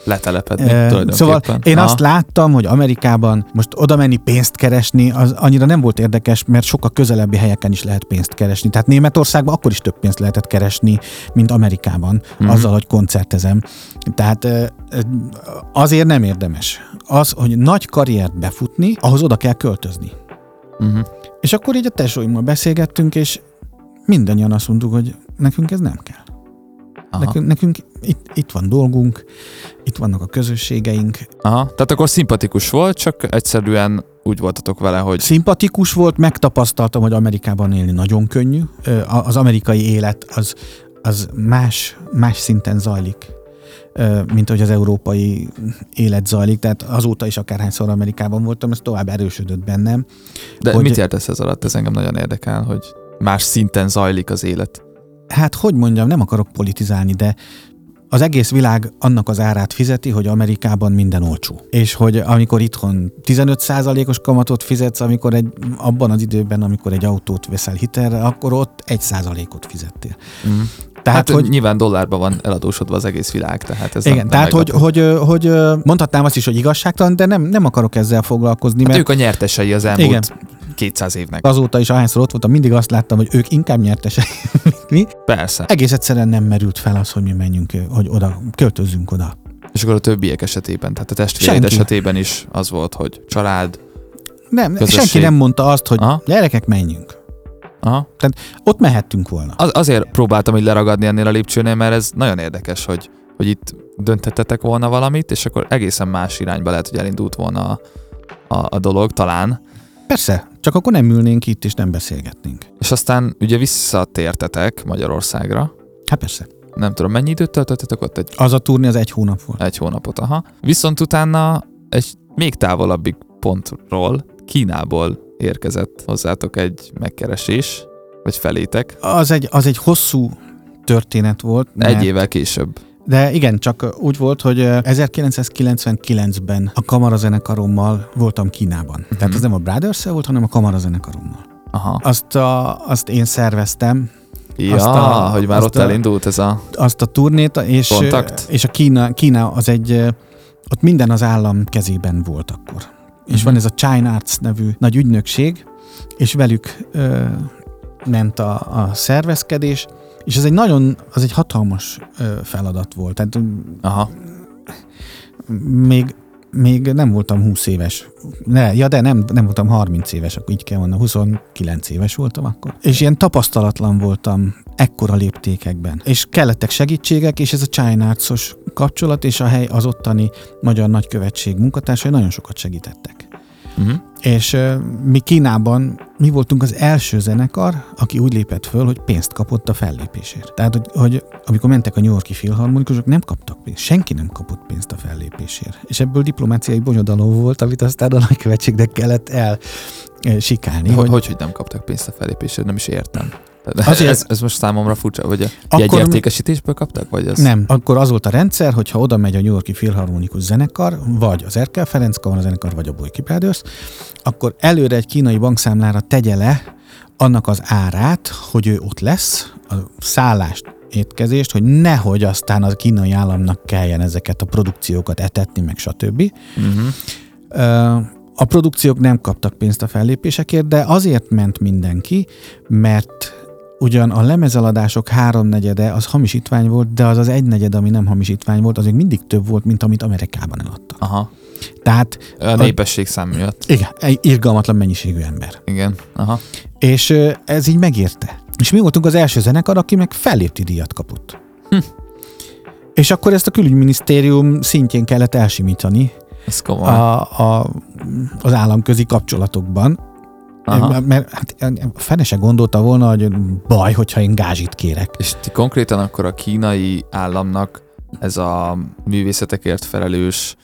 S2: Letelepedni tulajdonképpen.
S3: Szóval én
S2: Aha.
S3: azt láttam, hogy Amerikában most oda menni pénzt keresni, az annyira nem volt érdekes, mert sokkal közelebbi helyeken is lehet pénzt keresni. Tehát Németországban akkor is több pénzt lehetett keresni, mint Amerikában,
S2: Mhm.
S3: mm-hmm. azzal, hogy koncertezem. Tehát eh, azért nem érdemes. Az, hogy nagy karriert befutni, ahhoz oda kell költözni.
S2: Uh-huh.
S3: És akkor így a tesóimmal beszélgettünk, és mindannyian azt mondtuk, hogy nekünk ez nem kell.
S2: Aha.
S3: Nekünk, nekünk itt, itt van dolgunk, itt vannak a közösségeink,
S2: Aha. Tehát akkor szimpatikus volt, csak egyszerűen úgy voltatok vele, hogy
S3: Szimpatikus volt, megtapasztaltam, hogy Amerikában élni nagyon könnyű. Az amerikai élet az, az más, más szinten zajlik, mint hogy az európai élet zajlik. Tehát azóta is akárhányszor Amerikában voltam, ez tovább erősödött bennem.
S2: de
S3: hogy-
S2: mit értesz ez alatt? Ez engem nagyon érdekel, hogy más szinten zajlik az élet.
S3: Hát, hogy mondjam, nem akarok politizálni, de az egész világ annak az árát fizeti, hogy Amerikában minden olcsó. És hogy amikor itthon 15%-os kamatot fizetsz, amikor egy, abban az időben, amikor egy autót veszel hitelre, akkor ott 1%-ot fizettél.
S2: Uh-huh.
S3: Tehát,
S2: Tehát,
S3: hogy
S2: nyilván dollárban van eladósodva az egész világ, tehát ez
S3: Igen,
S2: nem,
S3: tehát hogy, hogy, hogy, mondhatnám azt is, hogy igazságtalan, de nem, nem akarok ezzel foglalkozni,
S2: Hát
S3: mert
S2: ők a nyertesei az elmúlt
S3: Igen.
S2: 200 évnek.
S3: azóta is, ahányszor ott voltam, mindig azt láttam, hogy ők inkább nyertesek, mint mi.
S2: Persze.
S3: Egész egyszerűen nem merült fel az, hogy mi menjünk, hogy oda, költözzünk oda.
S2: És akkor a többiek esetében, tehát a testvéred esetében is az volt, hogy család.
S3: Nem,
S2: Közösség.
S3: senki nem mondta azt, hogy
S2: Aha.
S3: gyerekek, menjünk.
S2: Aha.
S3: Ott mehettünk volna.
S2: Az, azért próbáltam így leragadni ennél a lépcsőnél, mert ez nagyon érdekes, hogy, hogy itt dönthetetek volna valamit, és akkor egészen más irányba lehet, hogy elindult volna a, a, a dolog, talán.
S3: Persze, csak akkor nem ülnénk itt, és nem beszélgetnénk.
S2: És aztán ugye visszatértetek Magyarországra.
S3: Hát persze.
S2: Nem tudom, mennyi időt töltöttetek ott? Egy,
S3: Az a turni az egy hónap volt.
S2: egy hónapot, aha. Viszont utána egy még távolabbik pontról, Kínából érkezett hozzátok egy megkeresés, vagy felétek,
S3: Az egy, az egy hosszú történet volt.
S2: egy
S3: mert-
S2: évvel később.
S3: De igen, csak úgy volt, hogy ö, 1999-ben a kamarazenekarommal voltam Kínában. Uh-huh. Tehát az nem a brothers volt, hanem a kamarazenekarommal.
S2: Aha.
S3: Azt, a, azt én szerveztem,
S2: Ja,
S3: Azt a-
S2: hogy már ott
S3: a-
S2: elindult ez a...
S3: azt a turnét, és,
S2: Kontakt?
S3: és a Kína, Kína az egy, ott minden az állam kezében volt akkor. És
S2: Mhm.
S3: van ez a China Arts nevű nagy ügynökség, és velük ö, ment a, a szervezkedés, és ez egy nagyon, az egy hatalmas ö, feladat volt. Tehát
S2: Aha.
S3: még, még nem voltam 20 éves. Ne, ja, de nem, nem voltam 30 éves, akkor így kell mondani, 29 éves voltam akkor. És ilyen tapasztalatlan voltam ekkora léptékekben. És kellettek segítségek, és ez a China kapcsolat és a hely az ottani magyar nagykövetség munkatársai nagyon sokat segítettek.
S2: Uh-huh.
S3: És mi Kínában, mi voltunk az első zenekar, aki úgy lépett föl, hogy pénzt kapott a fellépésért. Tehát, hogy, hogy amikor mentek a New Yorki filharmonikusok, nem kaptak pénzt. Senki nem kapott pénzt a fellépésért. És ebből diplomáciai bonyodalom volt, amit aztán a nagykövetségnek kellett el sikálni.
S2: Hogy, hogy, hogy nem kaptak pénzt a felépésért, nem is értem.
S3: Azért-
S2: ez, ez, most számomra furcsa, hogy a jegyértékesítésből kaptak, vagy az?
S3: Nem, akkor az volt a rendszer, hogyha oda megy a New Yorki Filharmonikus zenekar, vagy az Erkel Ferenc Kamara zenekar, vagy a Boyki Brothers, akkor előre egy kínai bankszámlára tegye le annak az árát, hogy ő ott lesz, a szállást, étkezést, hogy nehogy aztán az kínai államnak kelljen ezeket a produkciókat etetni, meg stb.
S2: Uh-huh.
S3: Ö, A produkciók nem kaptak pénzt a fellépésekért, de azért ment mindenki, mert ugyan a lemezeladások háromnegyede az hamisítvány volt, de az az egynegyed, ami nem hamisítvány volt, az még mindig több volt, mint amit Amerikában eladtak.
S2: Aha.
S3: Tehát
S2: A népesség szám miatt.
S3: igen, egy irgalmatlan mennyiségű ember.
S2: Igen. Aha.
S3: És ez így megérte. És mi voltunk az első zenekar, aki meg fellépti díjat kapott.
S2: Hm.
S3: És akkor ezt a külügyminisztérium szintjén kellett elsimítani
S2: Ez komoly.
S3: a, a, az államközi kapcsolatokban.
S2: Aha.
S3: Mert, hát, fene se gondolta volna, hogy baj, hogyha én gázsit kérek.
S2: És konkrétan akkor a kínai államnak ez a művészetekért felelős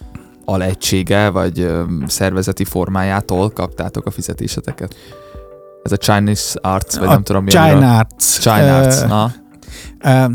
S2: alegysége, vagy szervezeti formájától kaptátok a fizetéseteket? Ez a Chinese Arts, vagy
S3: a
S2: nem tudom mi
S3: China Arts.
S2: China Arts, na.
S3: ö,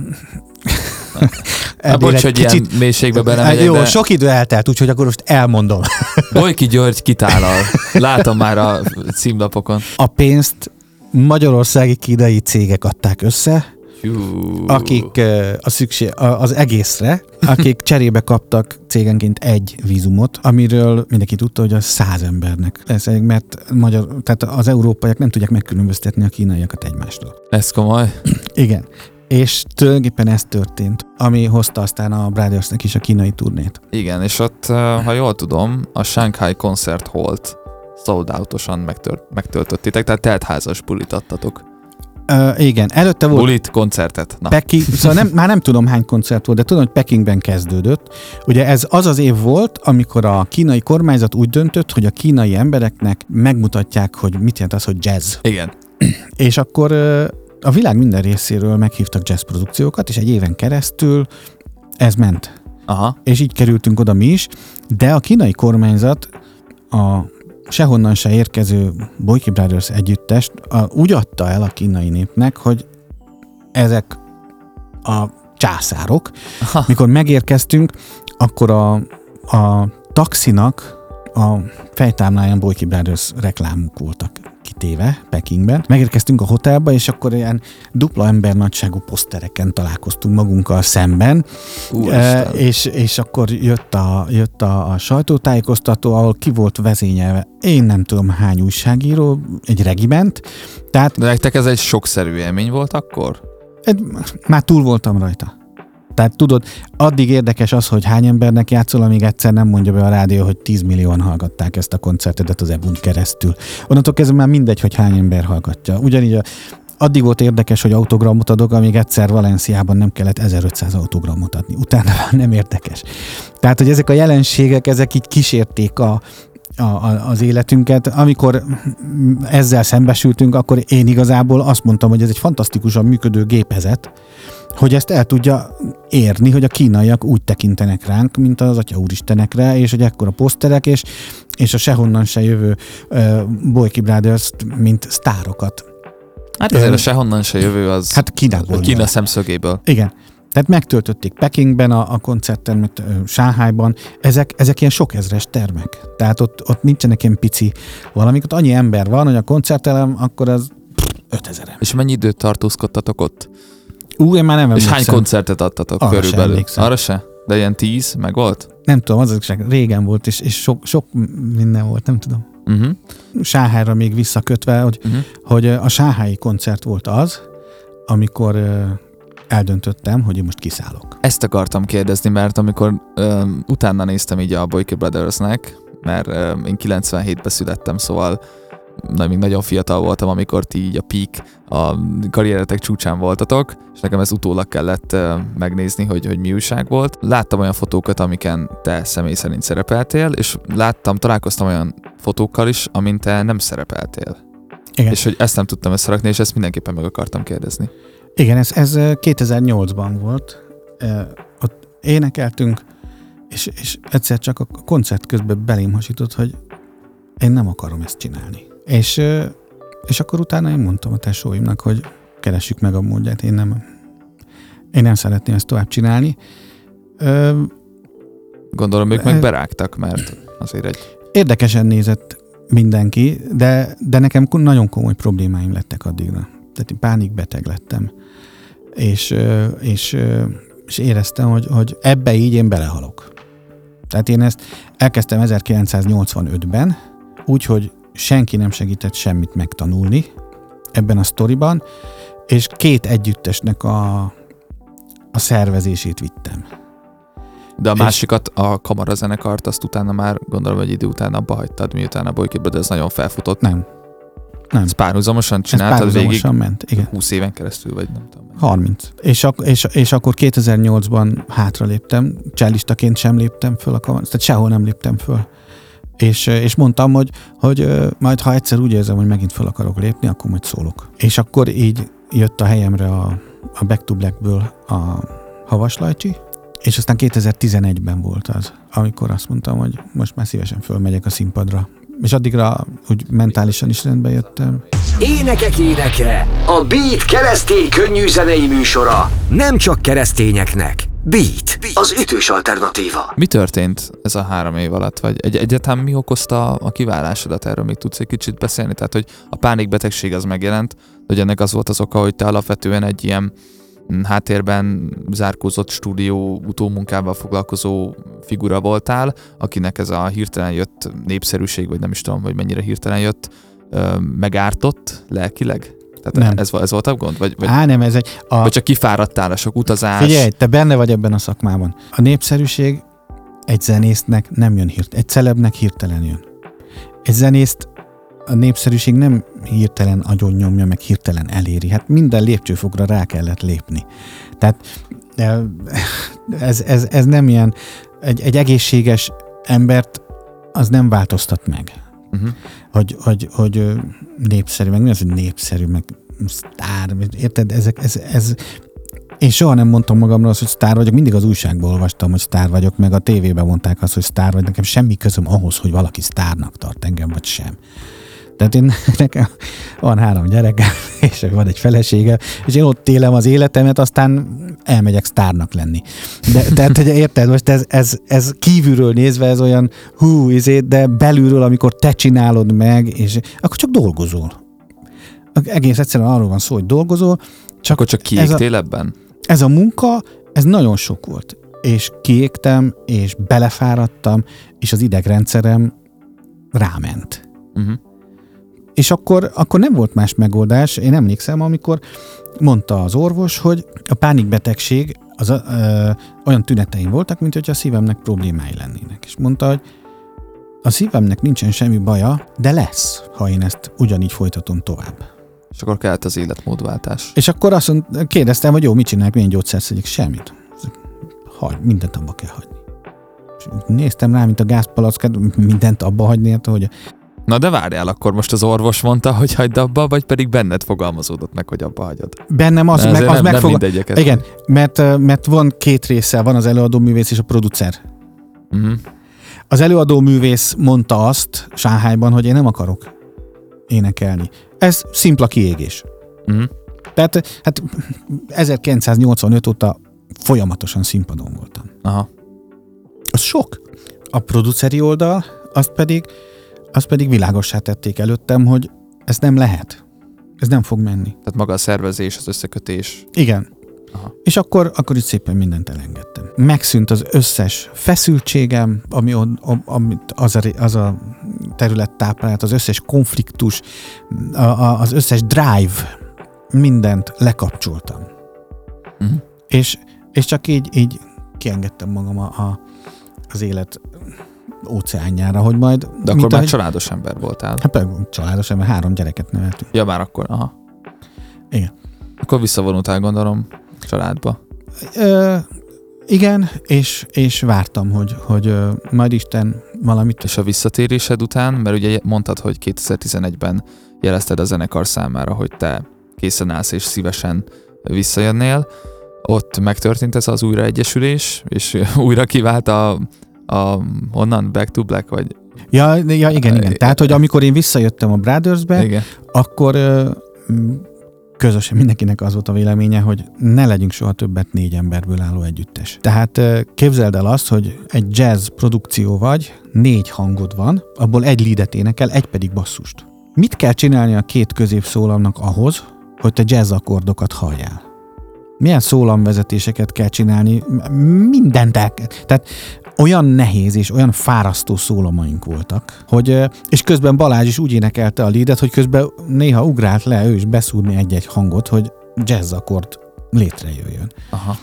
S2: Na, bocs,
S3: egy
S2: hogy ilyen mélységbe belemegyek,
S3: Jó,
S2: de
S3: sok idő eltelt, úgyhogy akkor most elmondom.
S2: Bojki György kitállal. Látom már a címlapokon.
S3: A pénzt magyarországi kínai cégek adták össze,
S2: Hú.
S3: akik a szükség, a- az egészre, akik cserébe kaptak cégenként egy vízumot, amiről mindenki tudta, hogy az száz embernek lesz, mert magyar, tehát az európaiak nem tudják megkülönböztetni a kínaiakat egymástól.
S2: Ez komoly.
S3: Igen. És tulajdonképpen ez történt, ami hozta aztán a Brothersnek is a kínai turnét.
S2: Igen, és ott, ha jól tudom, a Shanghai Concert Hall-t sold out-osan megtört, megtöltöttétek, tehát teltházas bulit adtatok.
S3: Uh, igen, előtte volt
S2: Bulit, koncertet. Na,
S3: Peking, szóval nem, már nem tudom hány koncert volt, de tudom, hogy Pekingben kezdődött. Ugye ez az az év volt, amikor a kínai kormányzat úgy döntött, hogy a kínai embereknek megmutatják, hogy mit jelent az, hogy jazz.
S2: igen.
S3: És akkor a világ minden részéről meghívtak jazz produkciókat, és egy éven keresztül ez ment.
S2: Aha.
S3: És így kerültünk oda mi is, de a kínai kormányzat a sehonnan se érkező Boyki Brothers együttest a, úgy adta el a kínai népnek, hogy ezek a császárok.
S2: Ha.
S3: Mikor megérkeztünk, akkor a, a taxinak a fejtámláján Boyki Brothers reklámok voltak kitéve Pekingben. Megérkeztünk a hotelba, és akkor ilyen dupla ember nagyságú posztereken találkoztunk magunkkal szemben. E, és, és akkor jött a, jött a, a sajtótájékoztató, ahol ki volt vezényelve, én nem tudom hány újságíró, egy regiment, tehát
S2: De nektek ez egy sokszerű élmény volt akkor?
S3: egy, már túl voltam rajta. Tehát tudod, addig érdekes az, hogy hány embernek játszol, amíg egyszer nem mondja be a rádió, hogy 10 millióan hallgatták ezt a koncertedet az ebun keresztül. Onnantól kezdve már mindegy, hogy hány ember hallgatja. Ugyanígy a, addig volt érdekes, hogy autogramot adok, amíg egyszer Valenciában nem kellett 1500 autogramot adni. Utána már nem érdekes. Tehát, hogy ezek a jelenségek, ezek így kísérték a, a, a, az életünket. Amikor ezzel szembesültünk, akkor én igazából azt mondtam, hogy ez egy fantasztikusan működő gépezet, hogy ezt el tudja érni, hogy a kínaiak úgy tekintenek ránk, mint az Atya Úristenekre, és hogy ekkora poszterek, és, és a sehonnan se jövő uh, Boyki brothers mint sztárokat.
S2: Hát azért a sehonnan se jövő az
S3: Hát Kínából.
S2: Kína
S3: jön.
S2: szemszögéből.
S3: Igen. Tehát megtöltötték Pekingben a, a koncerttermet, Sáhájban. Ezek, ezek ilyen sok ezres termek. Tehát ott, ott nincsenek ilyen pici valamik. Ott annyi ember van, hogy a koncertelem, akkor az 5000 ember.
S2: És mennyi időt tartózkodtatok ott?
S3: Ú, én már nem
S2: És hány
S3: emlékszem.
S2: koncertet adtatok
S3: Arra
S2: körülbelül?
S3: emlékszem.
S2: Arra se? De ilyen tíz meg volt?
S3: Nem tudom, az igazság, régen volt, és, és sok, sok minden volt, nem tudom.
S2: Uh-huh.
S3: Sáhára még visszakötve, hogy,
S2: Uh-huh.
S3: hogy a sáhái koncert volt az, amikor eldöntöttem, hogy én most kiszállok.
S2: Ezt akartam kérdezni, mert amikor um, utána néztem így a Boyke Brothersnek, mert um, én 97-ben születtem, szóval na, még nagyon fiatal voltam, amikor ti így a peak, a karrieretek csúcsán voltatok, és nekem ez utólag kellett uh, megnézni, hogy, hogy mi újság volt. Láttam olyan fotókat, amiken te személy szerint szerepeltél, és láttam, találkoztam olyan fotókkal is, amin te nem szerepeltél.
S3: Igen,
S2: És hogy ezt nem tudtam összerakni, és ezt mindenképpen meg akartam kérdezni.
S3: Igen ez, ez ö, 2008-ban volt. Ö, Ott énekeltünk, és, és egyszer csak a koncert közben belém hasított, hogy én nem akarom ezt csinálni. És, ö, és akkor utána én mondtam a tesóimnak, hogy keressük meg a módját, én nem, én nem szeretném ezt tovább csinálni. Ö,
S2: Gondolom, ők meg berágtak, mert azért egy
S3: Érdekesen nézett mindenki, de, de nekem nagyon komoly problémáim lettek addigra. Tehát én pánikbeteg lettem. És, és, és éreztem, hogy, hogy ebbe így én belehalok. Tehát én ezt elkezdtem 1985-ben, úgyhogy senki nem segített semmit megtanulni ebben a sztoriban, és két együttesnek a, a szervezését vittem.
S2: De a másikat, a kamarazenekart, azt utána már gondolom, hogy idő után abba hagytad, miután a Boyki Brothers nagyon felfutott.
S3: Nem. Nem.
S2: Ezt párhuzamosan
S3: Ez
S2: csináltad végig
S3: párhuzamosan ment. Igen.
S2: 20 éven keresztül, vagy nem tudom.
S3: 30. És, ak- és, és akkor 2008-ban hátra léptem, csellistaként sem léptem föl a kamar, tehát sehol nem léptem föl. És, és mondtam, hogy, hogy majd ha egyszer úgy érzem, hogy megint föl akarok lépni, akkor majd szólok. És akkor így jött a helyemre a, a Back to Blackből a Havaslajcsi, És aztán 2011-ben volt az, amikor azt mondtam, hogy most már szívesen fölmegyek a színpadra. És addigra úgy mentálisan is rendbe jöttem.
S1: Énekek éneke, a Beat keresztény könnyű zenei műsora. Nem csak keresztényeknek. Beat, az ütős alternatíva.
S2: Mi történt ez a három év alatt? Vagy egy, egyáltalán mi okozta a kiválásodat? Erről még tudsz egy kicsit beszélni? Tehát, hogy a pánikbetegség az megjelent, hogy ennek az volt az oka, hogy te alapvetően egy ilyen háttérben zárkózott stúdió utómunkával foglalkozó figura voltál, akinek ez a hirtelen jött népszerűség, vagy nem is tudom, hogy mennyire hirtelen jött, megártott lelkileg? Tehát nem. Ez, ez volt a gond? Vagy, vagy,
S3: Á, nem, ez egy...
S2: A... Vagy csak kifáradtál a sok utazás?
S3: Figyelj, te benne vagy ebben a szakmában. A népszerűség egy zenésznek nem jön hirtelen, egy celebnek hirtelen jön. Egy zenészt a népszerűség nem hirtelen agyon nyomja, meg hirtelen eléri. Hát minden lépcsőfokra rá kellett lépni. Tehát ez, ez, ez nem ilyen, egy, egy egészséges embert az nem változtat meg. Uh-huh. Hogy, hogy, hogy népszerű, meg mi az, hogy népszerű, meg sztár, érted? Ezek, ez, ez, én soha nem mondtam magamra azt, hogy sztár vagyok, mindig az újságból olvastam, hogy sztár vagyok, meg a tévében mondták azt, hogy sztár vagy, nekem semmi közöm ahhoz, hogy valaki sztárnak tart engem, vagy sem. Tehát én, nekem van három gyerekem, és van egy felesége, és én ott élem az életemet, aztán elmegyek sztárnak lenni. De, tehát, hogy érted, most ez, ez, ez kívülről nézve ez olyan hú, izé, de belülről, amikor te csinálod meg, és akkor csak dolgozol. Egész egyszerűen arról van szó, hogy dolgozol.
S2: Csak akkor csak kiégtél ebben?
S3: Ez a munka, ez nagyon sok volt. És kiégtem, és belefáradtam, és az idegrendszerem ráment. Uh-huh. És akkor, akkor nem volt más megoldás. Én emlékszem, amikor mondta az orvos, hogy a pánikbetegség az ö, olyan tüneteim voltak, mint hogy a szívemnek problémái lennének. És mondta, hogy a szívemnek nincsen semmi baja, de lesz, ha én ezt ugyanígy folytatom tovább.
S2: És akkor kellett az életmódváltás.
S3: És akkor azt mond, kérdeztem, hogy jó, mit csinálják, milyen gyógyszert szedjük? Semmit. Hagy, mindent abba kell hagyni. És néztem rá, mint a gázpalackát, mindent abba hagyni, hát, hogy
S2: Na de várjál, akkor most az orvos mondta, hogy hagyd abba, vagy pedig benned fogalmazódott meg, hogy abba hagyod?
S3: Bennem az, meg, az
S2: nem,
S3: megfog...
S2: nem
S3: Igen, mert, mert van két része, van az előadó művész és a producer. Uh-huh. Az előadó művész mondta azt Sáhályban, hogy én nem akarok énekelni. Ez szimpla kiégés. Uh-huh. Tehát hát 1985 óta folyamatosan színpadon voltam.
S2: Aha.
S3: Az sok. A produceri oldal, azt pedig azt pedig világossá tették előttem, hogy ez nem lehet. Ez nem fog menni.
S2: Tehát maga a szervezés, az összekötés.
S3: Igen. Aha. És akkor, akkor itt szépen mindent elengedtem. Megszűnt az összes feszültségem, ami, amit az, a, az a terület táplált, az összes konfliktus, a, a, az összes drive, mindent lekapcsoltam. Uh-huh. És, és csak így, így kiengedtem magam a, a, az élet óceánjára, hogy majd...
S2: De akkor már ahogy... családos ember voltál.
S3: Hát családos ember, három gyereket neveltünk.
S2: Ja, már akkor, aha.
S3: Igen.
S2: Akkor visszavonultál, gondolom, családba.
S3: Ö, igen, és, és vártam, hogy, hogy majd Isten valamit...
S2: És a visszatérésed után, mert ugye mondtad, hogy 2011-ben jelezted a zenekar számára, hogy te készen állsz és szívesen visszajönnél, ott megtörtént ez az újraegyesülés, és újra kivált a a, honnan? Back to Black, vagy?
S3: Ja, ja igen, igen. Tehát, hogy amikor én visszajöttem a Brothersbe, igen. akkor közösen mindenkinek az volt a véleménye, hogy ne legyünk soha többet négy emberből álló együttes. Tehát képzeld el azt, hogy egy jazz produkció vagy, négy hangod van, abból egy leadet énekel, egy pedig basszust. Mit kell csinálni a két középszólamnak ahhoz, hogy te jazz akkordokat halljál? Milyen szólamvezetéseket kell csinálni? Mindent el kell. Tehát olyan nehéz és olyan fárasztó szólamaink voltak, hogy, és közben Balázs is úgy énekelte a lídet, hogy közben néha ugrált le ő is beszúrni egy-egy hangot, hogy jazz akkord létrejöjjön. Aha.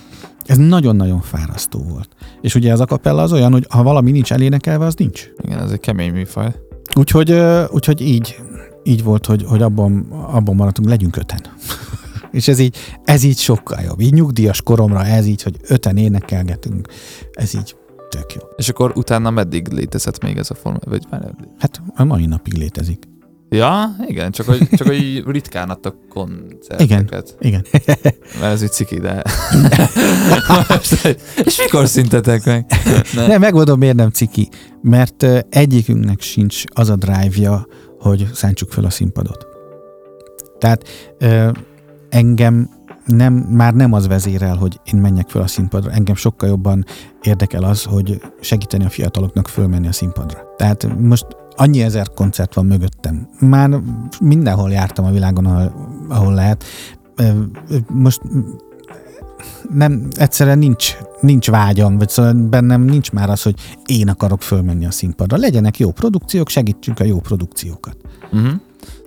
S3: Ez nagyon-nagyon fárasztó volt. És ugye az akapella az olyan, hogy ha valami nincs elénekelve, az nincs.
S2: Igen, ez egy kemény műfaj.
S3: Úgyhogy, úgyhogy így, így volt, hogy, hogy abban, abban maradtunk, legyünk öten. És ez így, ez így sokkal jobb. Így nyugdíjas koromra ez így, hogy öten énekelgetünk, ez így tök jó.
S2: És akkor utána meddig létezett még ez a forma? Vagy már
S3: Hát a mai napig létezik.
S2: Ja, igen, csak hogy, csak hogy ritkán adtak koncerteket.
S3: Igen.
S2: Mert ez így ciki, de... és mikor szintetek meg?
S3: Ne. Nem, megmondom, miért nem ciki. Mert egyikünknek sincs az a drive-ja, hogy szántsuk fel a színpadot. Tehát engem nem, már nem az vezérel, hogy én menjek fel a színpadra. Engem sokkal jobban érdekel az, hogy segíteni a fiataloknak fölmenni a színpadra. Tehát most annyi ezer koncert van mögöttem. Már mindenhol jártam a világon, ahol, ahol lehet. Most nem, egyszerűen nincs, nincs vágyam, vagy szóval bennem nincs már az, hogy én akarok fölmenni a színpadra. Legyenek jó produkciók, segítsünk a jó produkciókat.
S2: Uh-huh.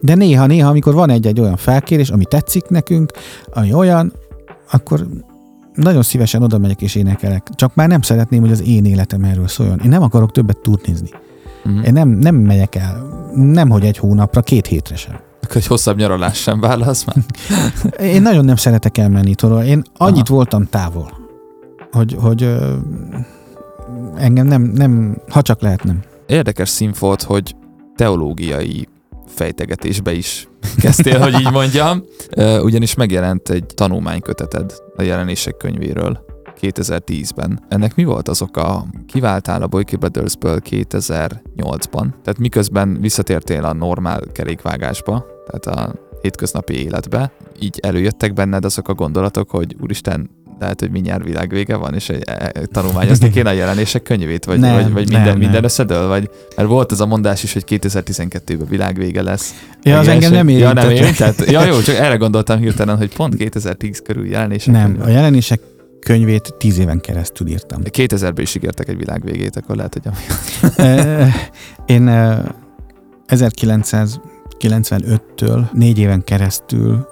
S3: De néha, néha, amikor van egy-egy olyan felkérés, ami tetszik nekünk, ami olyan, akkor nagyon szívesen oda megyek és énekelek. Csak már nem szeretném, hogy az én életem erről szóljon. Én nem akarok többet turnézni.
S2: Uh-huh.
S3: Én nem, nem megyek el, nem hogy egy hónapra, két hétre sem.
S2: Egy hosszabb nyaralás sem válasz már.
S3: Én nagyon nem szeretek elmenni itthonról. Én annyit Aha. voltam távol, hogy, hogy ö, engem nem, nem, ha csak lehet, nem.
S2: Érdekes szín volt, hogy teológiai fejtegetésbe is kezdtél, hogy így mondjam. Ugyanis megjelent egy tanulmányköteted a jelenések könyvéről 2010-ben. Ennek mi volt az oka? Kiváltál a Boyki Brothersből 2008-ban, tehát miközben visszatértél a normál kerékvágásba, tehát a hétköznapi életbe, így előjöttek benned azok a gondolatok, hogy úristen, lehet, hogy mindjárt világvége van, és egy, e, tanulmányozni kéne a jelenések könyvét, vagy,
S3: Nem,
S2: vagy, vagy
S3: nem,
S2: minden,
S3: nem.
S2: minden összedől, vagy mert volt ez a mondás is, hogy 2012-ben világvége lesz.
S3: Ja, az engem nem
S2: Ja, nem
S3: érintett.
S2: érintett? Ja, jó, csak erre gondoltam hirtelen, hogy pont 2010 körül jelenések
S3: Nem,
S2: könyve.
S3: a jelenések könyvét tíz éven keresztül írtam.
S2: 2000-ben is ígértek egy világvégét, akkor lehet, hogy ami...
S3: Ö, Én ö, 1995-től négy éven keresztül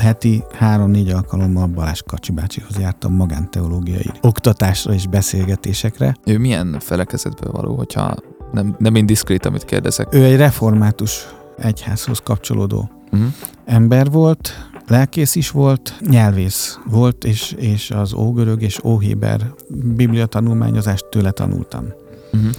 S3: heti három-négy alkalommal Balázs Kacsi bácsihoz jártam magánteológiai oktatásra és beszélgetésekre.
S2: Ő milyen felekezetből való, hogyha nem, nem indiszkrét, amit kérdezek.
S3: Ő egy református egyházhoz kapcsolódó
S2: Uh-huh.
S3: ember volt, lelkész is volt, nyelvész volt, és, és az ógörög és óhéber biblia tanulmányozást tőle tanultam.
S2: Uh-huh.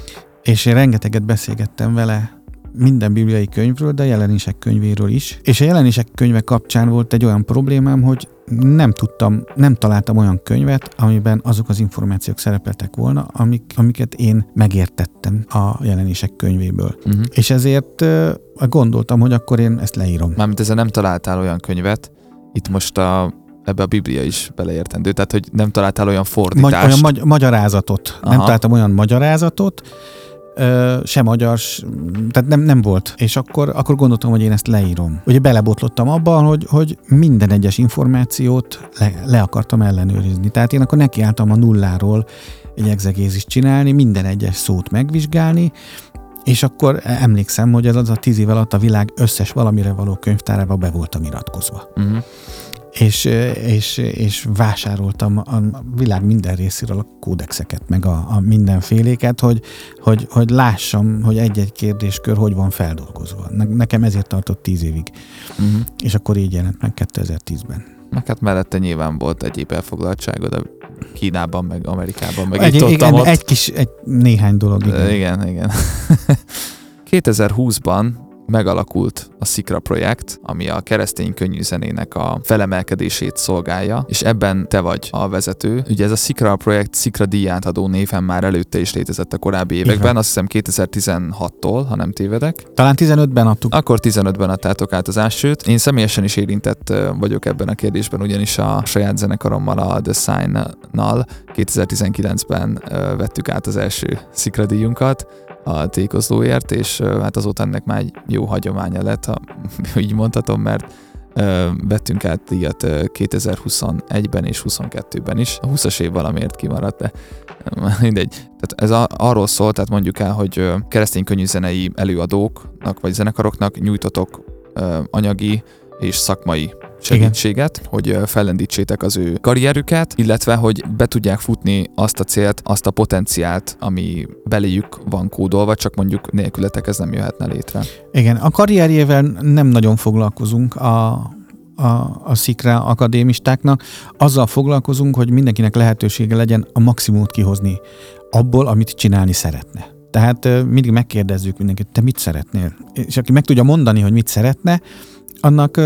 S3: és én rengeteget beszélgettem vele minden bibliai könyvről, de a jelenések könyvéről is. És a jelenések könyve kapcsán volt egy olyan problémám, hogy nem tudtam, nem találtam olyan könyvet, amiben azok az információk szerepeltek volna, amik, amiket én megértettem a jelenések könyvéből.
S2: Uh-huh.
S3: És ezért gondoltam, hogy akkor én ezt leírom.
S2: Mármint ezzel nem találtál olyan könyvet, itt most a, ebbe a Biblia is beleértendő, tehát hogy nem találtál olyan
S3: Magy-
S2: fordítást.
S3: olyan magy- magyarázatot.
S2: Aha.
S3: Nem találtam olyan magyarázatot, ö, se magyar, tehát nem, nem volt. És akkor, akkor gondoltam, hogy én ezt leírom. Ugye belebotlottam abban, hogy, hogy minden egyes információt le, le akartam ellenőrizni. Tehát én akkor nekiálltam a nulláról egy exegézist csinálni, minden egyes szót megvizsgálni, és akkor emlékszem, hogy ez az a tíz év alatt a világ összes valamire való könyvtárába be voltam iratkozva
S2: Uh-huh.
S3: És, és, és vásároltam a világ minden részéről a kódexeket, meg a, a mindenféléket, hogy, hogy, hogy lássam, hogy egy-egy kérdéskör hogy van feldolgozva. Ne, nekem ezért tartott tíz évig,
S2: Uh-huh.
S3: és akkor így jelent meg 2010-ben.
S2: Meg hát mellette nyilván volt egyéb elfoglaltságod a Kínában, meg Amerikában, meg
S3: Egy,
S2: itt
S3: igen,
S2: ott.
S3: egy kis, egy néhány dolog, igen.
S2: Igen, igen. 2020-ban megalakult a Szikra projekt, ami a keresztény könnyűzenének a felemelkedését szolgálja, és ebben te vagy a vezető. Ugye ez a Szikra projekt Szikra díját adó néven már előtte is létezett a korábbi években, azt hiszem 2016-tól, ha nem tévedek.
S3: Talán 15-ben adtuk.
S2: Akkor 15-ben adtátok át az elsőt. Én személyesen is érintett vagyok ebben a kérdésben, ugyanis a saját zenekarommal, a The Sign-nal 2019-ben ö, vettük át az első szikradíjunkat a tékozlóért, és hát azóta ennek már egy jó hagyománya lett, ha így mondhatom, mert vettünk át díjat ö, 2021-ben és 22-ben is. A 20-as év valamiért kimaradt, de mindegy. Tehát ez a, arról szól, tehát mondjuk el, hogy keresztény könnyűzenei előadóknak vagy zenekaroknak nyújtotok anyagi és szakmai segítséget, hogy ö, fellendítsétek az ő karrierüket, illetve hogy be tudják futni azt a célt, azt a potenciált, ami beléjük van kódolva, csak mondjuk nélkületek ez nem jöhetne létre.
S3: Igen, a karrierjével nem nagyon foglalkozunk a, a, a szikra akadémistáknak. Azzal foglalkozunk, hogy mindenkinek lehetősége legyen a maximumot kihozni abból, amit csinálni szeretne. Tehát mindig megkérdezzük mindenkit, te mit szeretnél? És aki meg tudja mondani, hogy mit szeretne, annak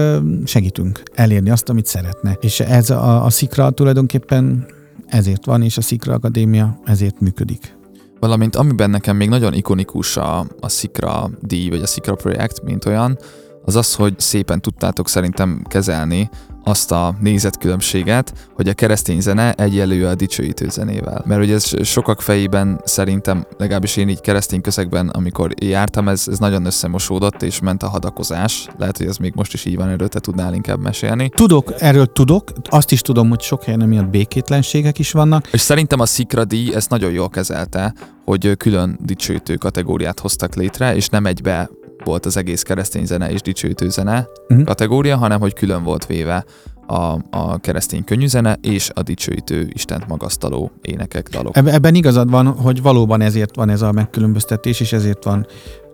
S3: segítünk elérni azt, amit szeretne. És ez a, a Szikra tulajdonképpen ezért van, és a Szikra Akadémia ezért működik.
S2: Valamint amiben nekem még nagyon ikonikus a, a Szikra díj, vagy a Szikra projekt, mint olyan, az az, hogy szépen tudtátok szerintem kezelni azt a nézetkülönbséget, hogy a keresztény zene egyenlő a dicsőítő zenével. Mert ugye ez sokak fejében szerintem, legalábbis én így keresztény közegben, amikor jártam, ez, ez nagyon összemosódott, és ment a hadakozás. Lehet, hogy ez még most is így van, erről te tudnál inkább mesélni.
S3: Tudok, erről tudok, azt is tudom, hogy sok helyen emiatt békétlenségek is vannak.
S2: És szerintem a Szikra díj ezt nagyon jól kezelte, hogy külön dicsőítő kategóriát hoztak létre, és nem egybe volt az egész keresztény zene és dicsőítő zene uh-huh. kategória, hanem hogy külön volt véve a, a keresztény könnyűzene és a dicsőítő, Istent magasztaló énekek, dalok.
S3: Ebben igazad van, hogy valóban ezért van ez a megkülönböztetés, és ezért van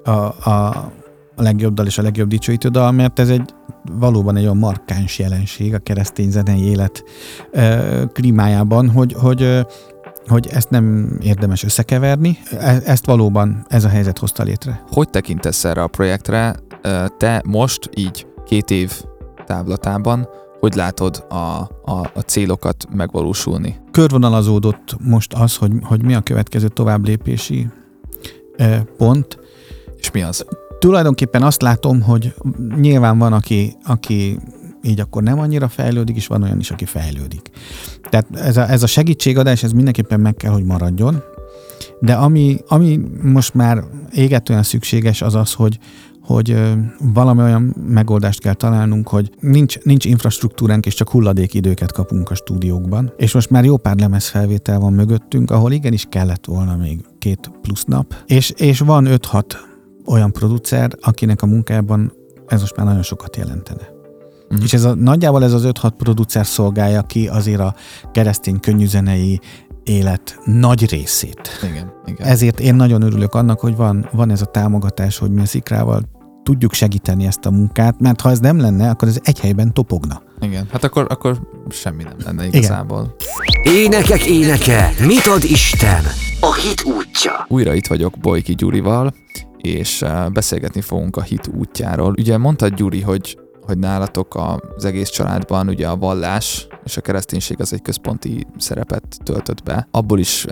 S3: a, a, a legjobb dal és a legjobb dicsőítő dal, mert ez egy valóban egy olyan markáns jelenség a keresztény zenei élet e, klímájában, hogy, hogy hogy ezt nem érdemes összekeverni. E- ezt valóban ez a helyzet hozta létre.
S2: Hogy tekintesz erre a projektre? Te most így két év távlatában hogy látod a, a, a célokat megvalósulni?
S3: Körvonalazódott most az, hogy, hogy mi a következő továbblépési e, pont.
S2: És mi az?
S3: Tulajdonképpen azt látom, hogy nyilván van, aki, aki így akkor nem annyira fejlődik, és van olyan is, aki fejlődik. Tehát ez a, ez a segítségadás, ez mindenképpen meg kell, hogy maradjon, de ami, ami most már égetően szükséges, az az, hogy, hogy valami olyan megoldást kell találnunk, hogy nincs, nincs infrastruktúránk, és csak hulladékidőket kapunk a stúdiókban. És most már jó pár lemezfelvétel van mögöttünk, ahol igenis kellett volna még két plusz nap. És, és van 5-6 olyan producer, akinek a munkában ez most már nagyon sokat jelentene. Uh-huh. És ez a, nagyjából ez az 5-6 producer szolgálja ki azért a keresztény könnyűzenei élet nagy részét.
S2: Igen, igen.
S3: Ezért én nagyon örülök annak, hogy van, van ez a támogatás, hogy mi a Szikrával tudjuk segíteni ezt a munkát, mert ha ez nem lenne, akkor ez egy helyben topogna.
S2: Igen, hát akkor, akkor semmi nem lenne igazából.
S1: Igen. Énekek éneke, mit ad Isten? A hit útja.
S2: Újra itt vagyok Bojki Gyurival, és eh, beszélgetni fogunk a hit útjáról. Ugye mondtad Gyuri, hogy hogy nálatok az egész családban ugye a vallás és a kereszténység az egy központi szerepet töltött be. Abból is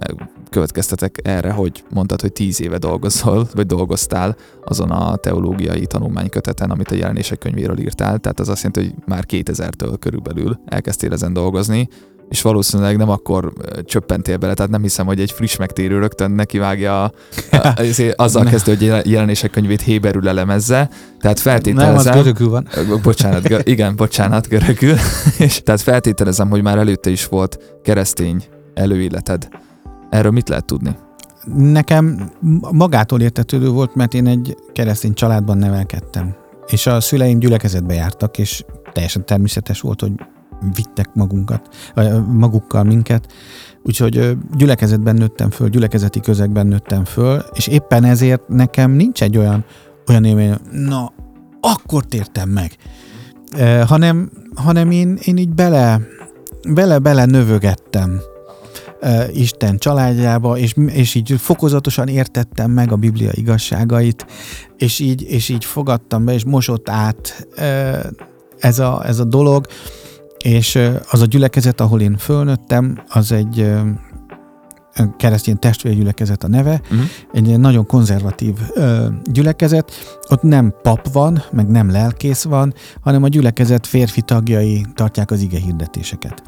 S2: következtetek erre, hogy mondtad, hogy tíz éve dolgozol, vagy dolgoztál azon a teológiai tanulmányköteten, amit a jelenések könyvéről írtál, tehát az azt jelenti, hogy már 2000-től körülbelül elkezdtél ezen dolgozni, és valószínűleg nem akkor csöppentél bele, tehát nem hiszem, hogy egy friss megtérő rögtön nekivágja a, a, azzal kezdő, hogy jelenések könyvét héberül elemezze, tehát feltételezem...
S3: Nem, az görögül van.
S2: Bocsánat, gö, igen, bocsánat, görögül. és tehát feltételezem, hogy már előtte is volt keresztény előéleted. Erről mit lehet tudni?
S3: Nekem magától értetődő volt, mert én egy keresztény családban nevelkedtem. És a szüleim gyülekezetbe jártak, és teljesen természetes volt, hogy vittek magunkat, magukkal minket. Úgyhogy gyülekezetben nőttem föl, gyülekezeti közegben nőttem föl, és éppen ezért nekem nincs egy olyan, olyan élmény, na, akkor tértem meg. Hanem, hanem én, én így bele, bele-bele növögettem Isten családjába, és, és így fokozatosan értettem meg a Biblia igazságait, és így, és így fogadtam be, és mosott át ez a, ez a dolog, és az a gyülekezet, ahol én fölnőttem, az egy keresztény testvérgyülekezet a neve, uh-huh. egy nagyon konzervatív ö, gyülekezet. Ott nem pap van, meg nem lelkész van, hanem a gyülekezet férfi tagjai tartják az ige hirdetéseket.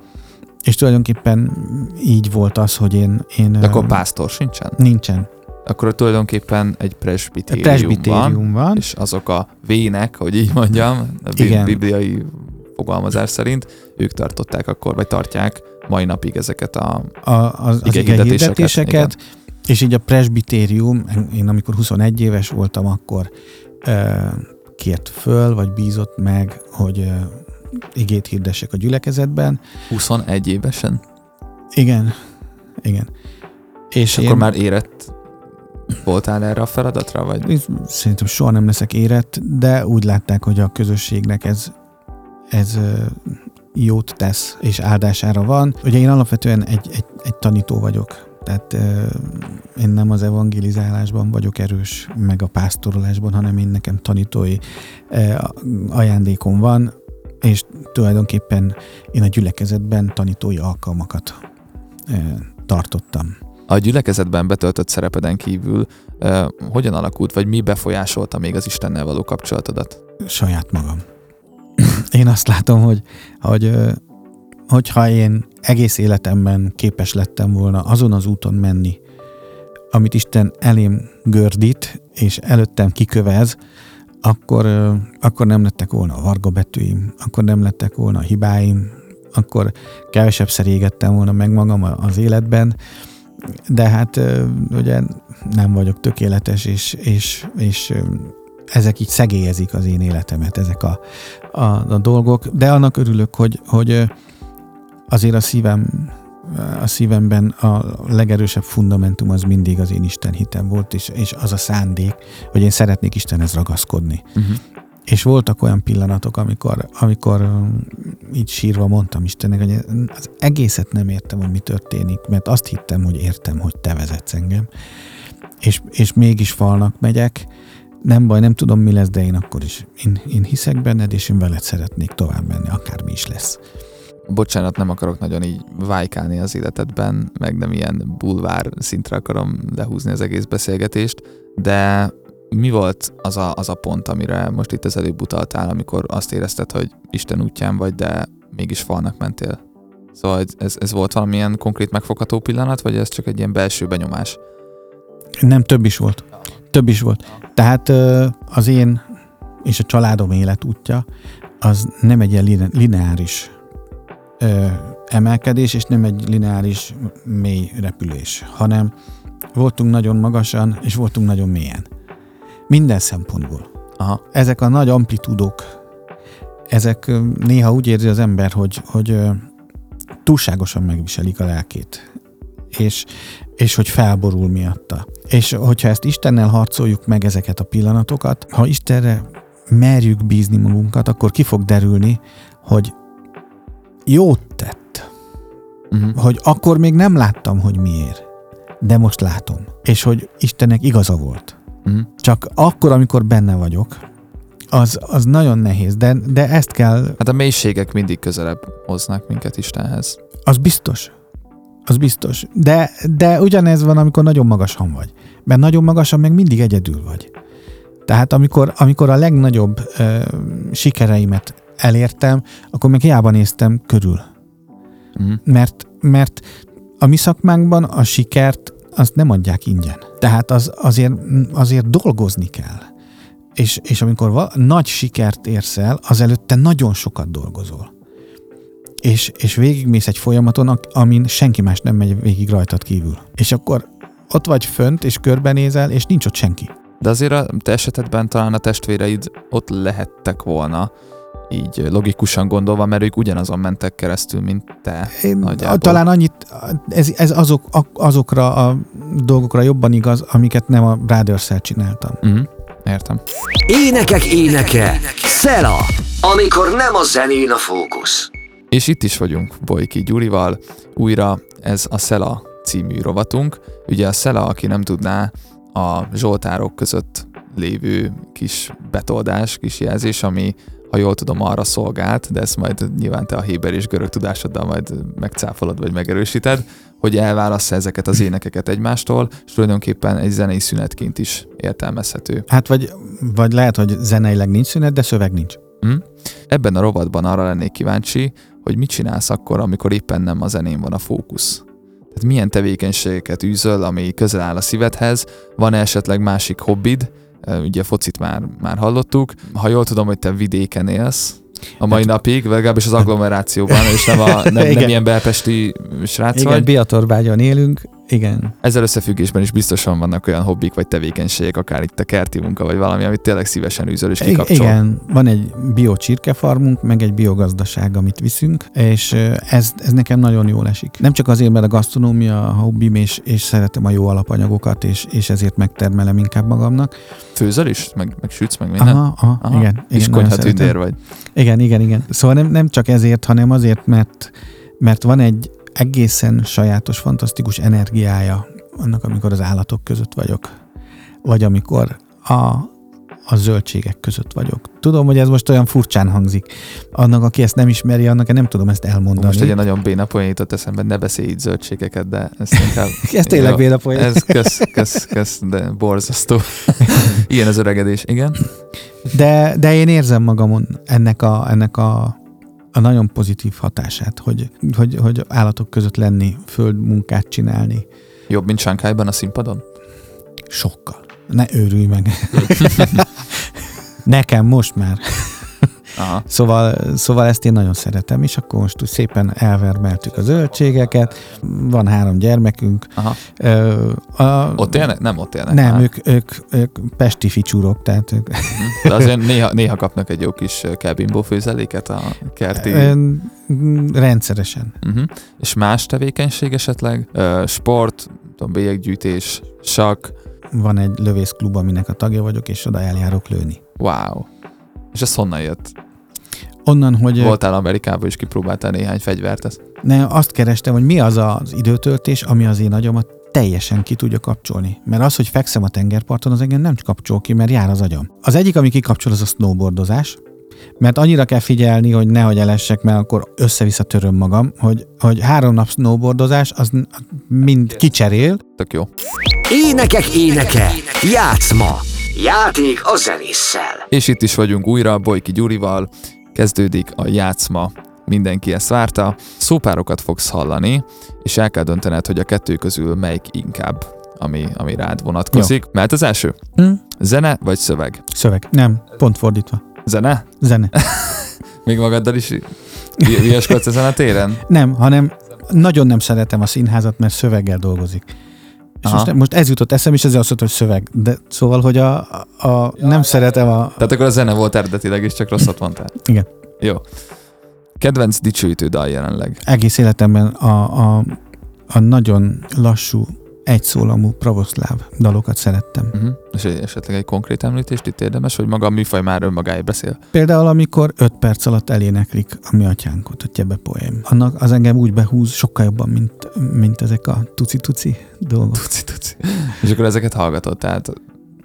S3: És tulajdonképpen így volt az, hogy én... én
S2: De akkor pásztor sincsen?
S3: Nincsen.
S2: Akkor tulajdonképpen egy presbitérium, presbitérium van, van, és azok a vének, hogy így mondjam, a Igen. bibliai fogalmazás szerint, ők tartották akkor, vagy tartják mai napig ezeket a,
S3: a az, az hirdetéseket. És így a presbitérium, én amikor 21 éves voltam, akkor kért föl, vagy bízott meg, hogy igét hirdessek a gyülekezetben.
S2: 21 évesen?
S3: Igen, igen.
S2: És, és én... akkor már érett voltál erre a feladatra? Vagy?
S3: Szerintem soha nem leszek érett, de úgy látták, hogy a közösségnek ez ez jót tesz és áldására van. Ugye én alapvetően egy, egy, egy tanító vagyok. Tehát én nem az evangelizálásban vagyok erős, meg a pásztorolásban, hanem én nekem tanítói ajándékom van, és tulajdonképpen én a gyülekezetben tanítói alkalmakat tartottam.
S2: A gyülekezetben betöltött szerepeden kívül hogyan alakult, vagy mi befolyásolta még az Istennel való kapcsolatodat?
S3: Saját magam. Én azt látom, hogy, hogy hogyha én egész életemben képes lettem volna azon az úton menni, amit Isten elém gördít, és előttem kikövez, akkor, akkor nem lettek volna varga betűim, akkor nem lettek volna hibáim, akkor kevesebb égettem volna meg magam az életben, de hát ugye nem vagyok tökéletes, és, és, és ezek így szegélyezik az én életemet, ezek a, a, a dolgok, de annak örülök, hogy, hogy azért a szívem a szívemben a legerősebb fundamentum az mindig az én Isten hitem volt, és, és az a szándék, hogy én szeretnék Istenhez ragaszkodni. Uh-huh. És voltak olyan pillanatok, amikor, amikor így sírva mondtam Istennek, hogy az egészet nem értem, hogy mi történik, mert azt hittem, hogy értem, hogy te vezetsz engem. És, és mégis falnak megyek, nem baj, nem tudom, mi lesz, de én akkor is. Én, én hiszek benned, és én veled szeretnék tovább menni, akármi is lesz
S2: bocsánat, nem akarok nagyon így vájkálni az életedben, meg nem ilyen bulvár szintre akarom lehúzni az egész beszélgetést, de mi volt az a, az a pont, amire most itt az előbb utaltál, amikor azt érezted, hogy Isten útján vagy, de mégis falnak mentél? Szóval ez, ez volt valamilyen konkrét megfogható pillanat, vagy ez csak egy ilyen belső benyomás?
S3: Nem, több is volt. Több is volt. Tehát az én és a családom életútja az nem egy ilyen lineáris ö, emelkedés, és nem egy lineáris mély repülés, hanem voltunk nagyon magasan, és voltunk nagyon mélyen. Minden szempontból. Aha. Ezek a nagy amplitúdok, ezek néha úgy érzi az ember, hogy, hogy túlságosan megviselik a lelkét, és, és hogy felborul miatta. És hogyha ezt Istennel harcoljuk meg ezeket a pillanatokat, ha Istenre merjük bízni magunkat, akkor ki fog derülni, hogy jót tett. Uh-huh. Hogy akkor még nem láttam, hogy miért. De most látom. És hogy Istennek igaza volt. Uh-huh. Csak akkor, amikor benne vagyok, az, az nagyon nehéz, de, de ezt kell...
S2: Hát a mélységek mindig közelebb hoznak minket Istenhez.
S3: Az biztos. Az biztos. De, de ugyanez van, amikor nagyon magasan vagy. Mert nagyon magasan meg mindig egyedül vagy. Tehát amikor, amikor a legnagyobb ö, sikereimet elértem, akkor meg hiába néztem körül. Uh-huh. Mert, mert a mi szakmánkban a sikert azt nem adják ingyen. Tehát az, azért, azért dolgozni kell. És, és amikor val- nagy sikert érsz el, az előtte nagyon sokat dolgozol. És, és végigmész egy folyamaton, amin senki más nem megy végig rajtad kívül. És akkor ott vagy fönt, és körbenézel, és nincs ott senki.
S2: De azért a te esetedben talán a testvéreid ott lehettek volna, így logikusan gondolva, mert ők ugyanazon mentek keresztül, mint te. Én nagyjából.
S3: talán annyit, ez, ez azok, azokra a dolgokra jobban igaz, amiket nem a brothers csináltam.
S2: Uh-huh. Értem.
S1: Énekek éneke, Szela, amikor nem a zenén a fókusz.
S2: És itt is vagyunk Bojki Gyurival, újra ez a Szela című rovatunk. Ugye a Szela, aki nem tudná, a zsoltárok között lévő kis betoldás, kis jelzés, ami ha jól tudom, arra szolgált, de ezt majd nyilván te a héber és görög tudásoddal majd megcáfolod vagy megerősíted, hogy elválassza ezeket az énekeket egymástól, és tulajdonképpen egy zenei szünetként is értelmezhető.
S3: Hát vagy, vagy lehet, hogy zeneileg nincs szünet, de szöveg nincs. Hm?
S2: Ebben a rovatban arra lennék kíváncsi, hogy mit csinálsz akkor, amikor éppen nem a zenén van a fókusz. Tehát milyen tevékenységeket űzöl, ami közel áll a szívedhez, van -e esetleg másik hobbid, ugye focit már, már hallottuk. Ha jól tudom, hogy te vidéken élsz, a mai hát, napig, legalábbis az agglomerációban, és nem, a, nem, nem ilyen belpesti srác
S3: Igen,
S2: vagy.
S3: Biatorbágyon élünk, igen.
S2: Ezzel összefüggésben is biztosan vannak olyan hobbik vagy tevékenységek, akár itt a kerti munka, vagy valami, amit tényleg szívesen űzöl és kikapcsol.
S3: Igen, van egy bio csirkefarmunk, meg egy biogazdaság, amit viszünk, és ez, ez nekem nagyon jól esik. Nem csak azért, mert a gasztronómia a hobbim, és, és szeretem a jó alapanyagokat, és, és ezért megtermelem inkább magamnak.
S2: Főzöl is? Meg, meg sütsz, meg minden?
S3: Aha, aha, aha. igen.
S2: És konyhatündér vagy.
S3: Igen, igen, igen. Szóval nem, nem csak ezért, hanem azért, mert, mert van egy egészen sajátos, fantasztikus energiája annak, amikor az állatok között vagyok, vagy amikor a, a zöldségek között vagyok. Tudom, hogy ez most olyan furcsán hangzik. Annak, aki ezt nem ismeri, annak nem tudom ezt elmondani.
S2: Most egy nagyon béna poén jutott eszembe, ne beszélj így zöldségeket, de ezt inkább...
S3: ez tényleg béna poén.
S2: Ez kösz, kösz, kösz, de borzasztó. Ilyen az öregedés, igen.
S3: De, de én érzem magamon ennek a, ennek a a nagyon pozitív hatását, hogy, hogy, hogy állatok között lenni, földmunkát csinálni.
S2: Jobb, mint Sánkhájban a színpadon?
S3: Sokkal. Ne őrülj meg. Nekem most már. Aha. Szóval, szóval ezt én nagyon szeretem, és akkor most úgy szépen elvermeltük a zöldségeket, van három gyermekünk. Aha.
S2: a, ott élnek? Nem ott élnek.
S3: Nem, ők, ők, ők pesti ficsúrok, tehát ők...
S2: Mhm. De azért néha, néha kapnak egy jó kis kelbimbó főzeléket a kerti...
S3: Rendszeresen.
S2: Uh-huh. És más tevékenység esetleg? Sport, tudom, bélyeggyűjtés, sakk?
S3: Van egy lövészklub, aminek a tagja vagyok, és oda eljárok lőni.
S2: Wow. És ez honnan jött?
S3: Onnan, hogy...
S2: Voltál Amerikában és kipróbáltál néhány fegyvert? Ezt?
S3: Ne, azt kerestem, hogy mi az az időtöltés, ami az én agyamat teljesen ki tudja kapcsolni. Mert az, hogy fekszem a tengerparton, az engem nem kapcsol ki, mert jár az agyam. Az egyik, ami kikapcsol, az a snowboardozás, mert annyira kell figyelni, hogy nehogy elessek, mert akkor össze-vissza töröm magam, hogy, hogy három nap snowboardozás, az mind kicserél.
S2: Tök jó.
S1: Énekek éneke, játszma, játék a zenésszel.
S2: És itt is vagyunk újra, Bojki Gyurival, kezdődik a játszma mindenki ezt várta. Szópárokat fogsz hallani, és el kell döntened, hogy a kettő közül melyik inkább, ami, ami rád vonatkozik. Jó. Mert az első? Hm? Zene vagy szöveg?
S3: Szöveg. Nem, pont fordítva.
S2: Zene?
S3: Zene.
S2: Még magaddal is vieskodsz ezen a téren?
S3: Nem, hanem nagyon nem szeretem a színházat, mert szöveggel dolgozik. És most, most ez jutott eszem, és ezért azt mondta, hogy szöveg. De szóval, hogy a, a, a ja, nem szeretem a...
S2: Tehát akkor a zene volt eredetileg, és csak rosszat mondtál.
S3: Igen.
S2: Jó. Kedvenc dicsőítő dal jelenleg?
S3: Egész életemben a, a, a nagyon lassú, egyszólamú pravoszláv dalokat szerettem. Uh-huh.
S2: És esetleg egy konkrét említést itt érdemes, hogy maga a műfaj már önmagáért beszél?
S3: Például, amikor öt perc alatt eléneklik a mi atyánkot, a Tyebe poém. Annak az engem úgy behúz sokkal jobban, mint, mint ezek a tuci-tuci dolgok.
S2: Tuci-tuci. És akkor ezeket hallgatod, tehát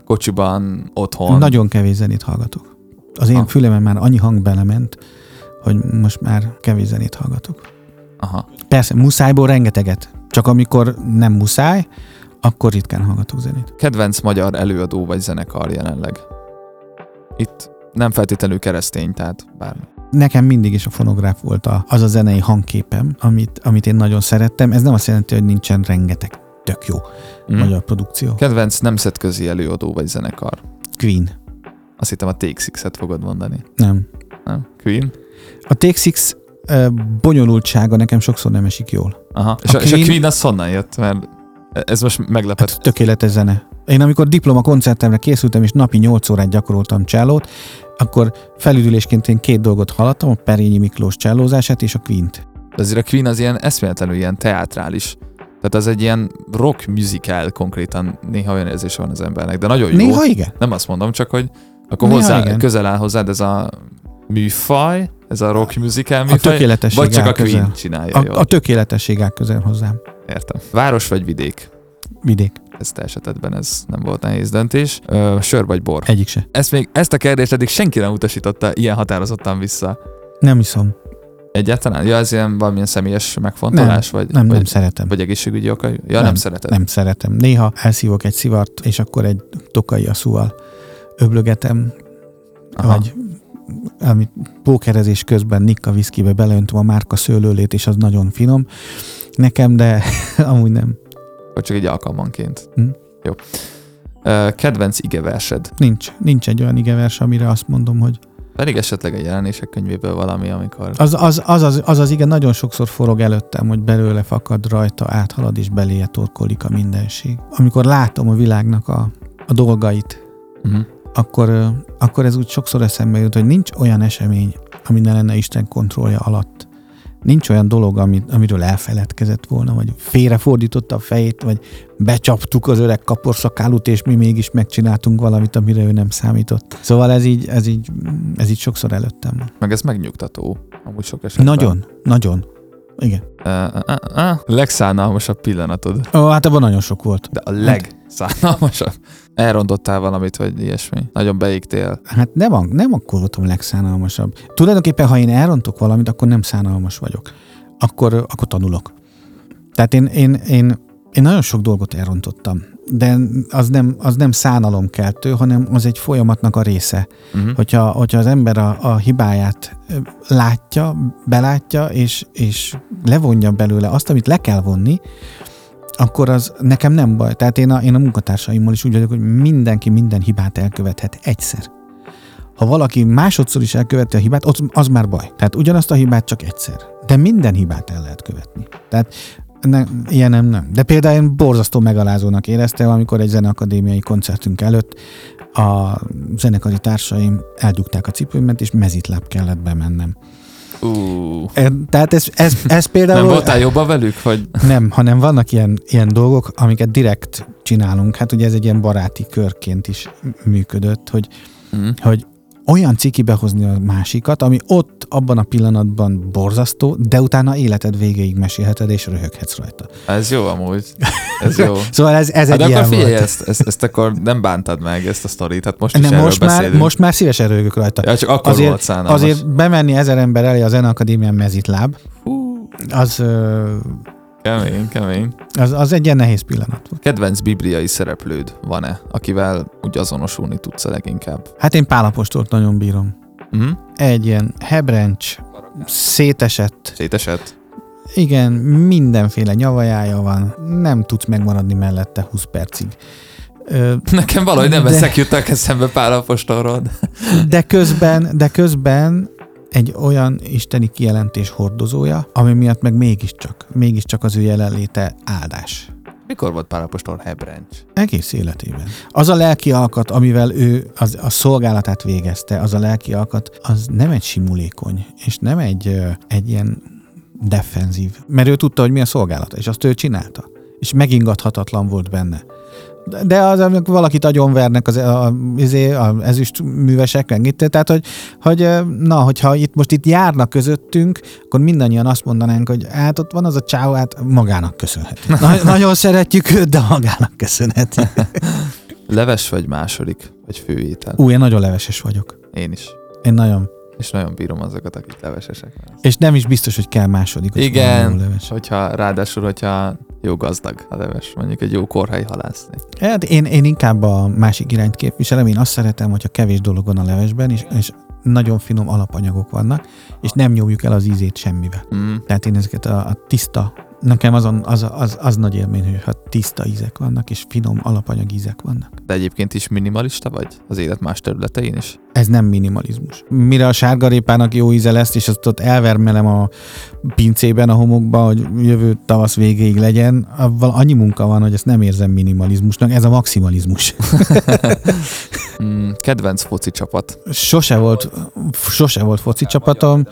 S2: kocsiban, otthon?
S3: Nagyon kevés zenét hallgatok. Az én ha. fülemen már annyi hang belement, hogy most már kevés zenét hallgatok. Aha. Persze, muszájból rengeteget. Csak amikor nem muszáj, akkor ritkán hallgatok zenét.
S2: Kedvenc magyar előadó vagy zenekar jelenleg? Itt nem feltétlenül keresztény, tehát bármi.
S3: Nekem mindig is a fonográf volt a, az a zenei hangképem, amit, amit én nagyon szerettem. Ez nem azt jelenti, hogy nincsen rengeteg tök jó mm. magyar produkció.
S2: Kedvenc nemzetközi előadó vagy zenekar?
S3: Queen.
S2: Azt hittem a Six-et fogod mondani.
S3: Nem.
S2: Nem? Queen?
S3: A Six bonyolultsága nekem sokszor nem esik jól.
S2: Aha. És a, Queen, és a Queen az honnan jött? Mert ez most meglepett. Hát,
S3: tökéletes zene. Én amikor diploma koncertemre készültem, és napi 8 órát gyakoroltam csellót, akkor felüdülésként én két dolgot hallottam, a Perényi Miklós csellózását és a Queen-t.
S2: De azért a Queen az ilyen eszméletlenül ilyen teátrális. Tehát az egy ilyen rock musical konkrétan, néha olyan érzése van az embernek, de nagyon jó.
S3: Néha igen.
S2: Nem azt mondom, csak hogy akkor néha hozzá, igen. közel áll hozzád ez a műfaj, ez a rock musical műfaj,
S3: a tökéletesség
S2: vagy csak a Queen közel. csinálja
S3: a, jól. a tökéletesség áll közel hozzám.
S2: Értem. Város vagy vidék?
S3: Vidék.
S2: Ez te esetedben ez nem volt nehéz döntés. Ö, sör vagy bor?
S3: Egyik se.
S2: Ezt, még, ezt a kérdést eddig senki nem utasította ilyen határozottan vissza.
S3: Nem iszom.
S2: Egyáltalán? Ja, ez ilyen valamilyen személyes megfontolás?
S3: Nem,
S2: vagy,
S3: nem,
S2: vagy,
S3: nem szeretem.
S2: Vagy egészségügyi oka? Ja, nem, nem szeretem.
S3: Nem szeretem. Néha elszívok egy szivart, és akkor egy tokai aszúval öblögetem, Aha. vagy amit pókerezés közben Nikka viszkibe beleöntöm a márka szőlőlét, és az nagyon finom nekem, de amúgy nem.
S2: Vagy csak egy alkalmanként. Hm? Jó. Kedvenc igeversed?
S3: Nincs. Nincs egy olyan igevers, amire azt mondom, hogy
S2: pedig esetleg egy jelenések könyvéből valami, amikor...
S3: Az az, az, az, az, az igen nagyon sokszor forog előttem, hogy belőle fakad rajta, áthalad és beléje torkolik a mindenség. Amikor látom a világnak a, a dolgait, uh-huh akkor, akkor ez úgy sokszor eszembe jut, hogy nincs olyan esemény, ami ne lenne Isten kontrollja alatt. Nincs olyan dolog, amit, amiről elfeledkezett volna, vagy félrefordította a fejét, vagy becsaptuk az öreg kaporszakálút, és mi mégis megcsináltunk valamit, amire ő nem számított. Szóval ez így, ez így, ez így sokszor előttem van.
S2: Meg ez megnyugtató, amúgy sok esetben.
S3: Nagyon, nagyon. Igen.
S2: Uh, uh, uh, legszánalmasabb pillanatod.
S3: Ó, hát abban nagyon sok volt.
S2: De a legszánalmasabb. Elrontottál valamit, vagy ilyesmi. Nagyon beégtél.
S3: Hát nem, a- nem akkor voltam a legszánalmasabb. Tulajdonképpen, ha én elrontok valamit, akkor nem szánalmas vagyok. Akkor, akkor tanulok. Tehát én, én, én, én nagyon sok dolgot elrontottam, de az nem, az nem szánalomkeltő, hanem az egy folyamatnak a része.
S2: Uh-huh.
S3: Hogyha, hogyha az ember a, a hibáját látja, belátja, és, és levonja belőle azt, amit le kell vonni, akkor az nekem nem baj. Tehát én a, én a munkatársaimmal is úgy vagyok, hogy mindenki minden hibát elkövethet egyszer. Ha valaki másodszor is elköveti a hibát, az, az már baj. Tehát ugyanazt a hibát csak egyszer. De minden hibát el lehet követni. Tehát ne, ilyen nem, nem. De például én borzasztó megalázónak éreztem, amikor egy zeneakadémiai koncertünk előtt a zenekari társaim eldugták a cipőmet, és mezitláb kellett bemennem.
S2: Uh.
S3: Tehát ez, ez, ez például...
S2: Nem voltál jobban velük, vagy?
S3: Nem, hanem vannak ilyen, ilyen dolgok, amiket direkt csinálunk. Hát ugye ez egy ilyen baráti körként is működött, hogy,
S2: Mm.
S3: hogy olyan ciki behozni a másikat, ami ott abban a pillanatban borzasztó, de utána életed végéig mesélheted, és röhöghetsz rajta.
S2: Ez jó amúgy. Ez jó.
S3: Szóval ez, ez
S2: Hát
S3: egy
S2: akkor figyelj,
S3: volt.
S2: ezt, ezt, ezt, akkor nem bántad meg, ezt a sztorit. Hát most
S3: Nem, most már,
S2: beszélünk.
S3: most már szívesen röhögök rajta.
S2: Ja, csak akkor
S3: azért,
S2: volt szánalmas.
S3: azért bemenni ezer ember elé a Zeneakadémián mezitláb, az,
S2: kemény, kemény.
S3: az, az egy ilyen nehéz pillanat volt.
S2: Kedvenc bibliai szereplőd van-e, akivel úgy azonosulni tudsz a leginkább?
S3: Hát én Pálapostolt nagyon bírom.
S2: Mhm.
S3: Egy ilyen hebrencs, szétesett,
S2: Szétesett?
S3: igen, mindenféle nyavajája van, nem tudsz megmaradni mellette 20 percig. Ö,
S2: Nekem valahogy nem
S3: De-
S2: ezek jutnak eszembe Pál apostolról.
S3: De közben, de közben egy olyan isteni kijelentés hordozója, ami miatt meg mégiscsak, mégiscsak az ő jelenléte áldás.
S2: Mikor volt Pál apostol hebrencs?
S3: Egész életében. Az a lelki alkat, amivel ő az, a szolgálatát végezte, az a lelki alkat, az nem egy simulékony, és nem egy, egy ilyen defenzív. Mert ő tudta, hogy mi a szolgálata, és azt ő csinálta. És megingathatatlan volt benne. De- az, amikor valakit agyonvernek az, a, izé, a ezüst művesek, meg itt, tehát, hogy, hogy na, hogyha itt most itt járnak közöttünk, akkor mindannyian azt mondanánk, hogy hát ott van az a csáó, hát magának köszönheti. Na, nagyon szeretjük őt, de magának köszönheti.
S2: Leves vagy második? Vagy főétel?
S3: Ú, én nagyon leveses vagyok.
S2: Én is.
S3: Én nagyon.
S2: És nagyon bírom azokat, akik levesesek.
S3: És nem is biztos, hogy kell második. hogy
S2: Igen.
S3: leves.
S2: Hogyha ráadásul, hogyha jó gazdag a leves, mondjuk egy jó korhelyi halászni.
S3: Hát én, én inkább a másik irányt képviselem. Én azt szeretem, hogyha kevés dolog van a levesben, és, és nagyon finom alapanyagok vannak, és nem nyomjuk el az ízét semmivel.
S2: Mm.
S3: Tehát én ezeket a, a tiszta, nekem azon, az, az, az nagy élmény, hogy ha tiszta ízek vannak, és finom alapanyag ízek vannak.
S2: De egyébként is minimalista vagy az élet más területein is?
S3: Ez nem minimalizmus. Mire a sárgarépának jó íze lesz, és azt ott elvermelem a pincében, a homokba, hogy jövő tavasz végéig legyen, avval annyi munka van, hogy ezt nem érzem minimalizmusnak, ez a maximalizmus.
S2: Mm. Kedvenc foci csapat?
S3: Sose volt, sose volt foci csapatom,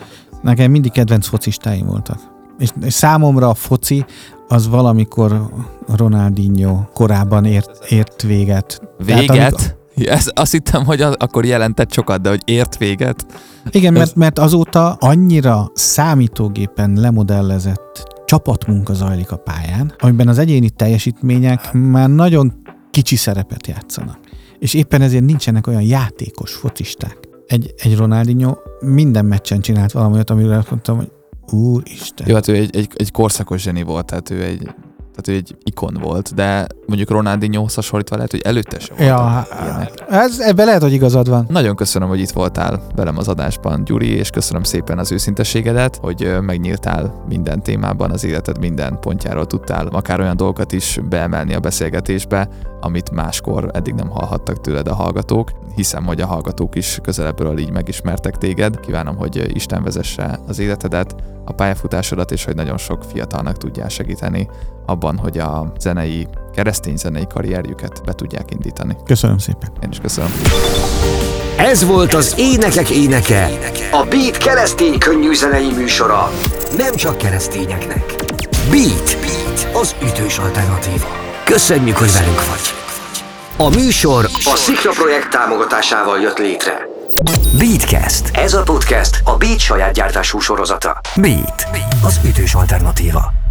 S3: nekem mindig kedvenc focistáim voltak. És, számomra a foci az valamikor Ronaldinho korában ért, ért véget. Tehát
S2: Véget?
S3: amikor-
S2: ez, azt hittem, hogy az, akkor jelentett sokat, de hogy ért véget.
S3: Igen, mert, mert azóta annyira számítógépen lemodellezett csapatmunka zajlik a pályán, amiben az egyéni teljesítmények már nagyon kicsi szerepet játszanak. És éppen ezért nincsenek olyan játékos focisták. Egy, egy Ronaldinho minden meccsen csinált valami olyat, amire azt mondtam, hogy úristen.
S2: Jó, hát ő egy, egy, egy korszakos zseni volt, tehát ő egy, tehát ő egy ikon volt, de mondjuk Ronaldinhohoz hasonlítva lehet, hogy előtte sem
S3: Ja,
S2: ilyenek.
S3: ez, ebben lehet, hogy igazad van.
S2: Nagyon köszönöm, hogy itt voltál velem az adásban, Gyuri, és köszönöm szépen az őszintességedet, hogy megnyíltál minden témában, az életed minden pontjáról tudtál akár olyan dolgokat is beemelni a beszélgetésbe, amit máskor eddig nem hallhattak tőled a hallgatók. Hiszem, hogy a hallgatók is közelebbről így megismertek téged. Kívánom, hogy Isten vezesse az életedet, a pályafutásodat, és hogy nagyon sok fiatalnak tudjál segíteni abban, hogy a zenei, keresztény zenei karrierjüket be tudják indítani.
S3: Köszönöm szépen.
S2: Én is köszönöm.
S1: Ez volt az Énekek Éneke, a Beat keresztény könnyű zenei műsora. Nem csak keresztényeknek. Beat, Beat, az ütős alternatíva. Köszönjük, hogy velünk vagy. A műsor a Szikra projekt támogatásával jött létre.
S4: Beatcast. Ez a podcast a Beat saját gyártású sorozata. Beat. Az ütős alternatíva.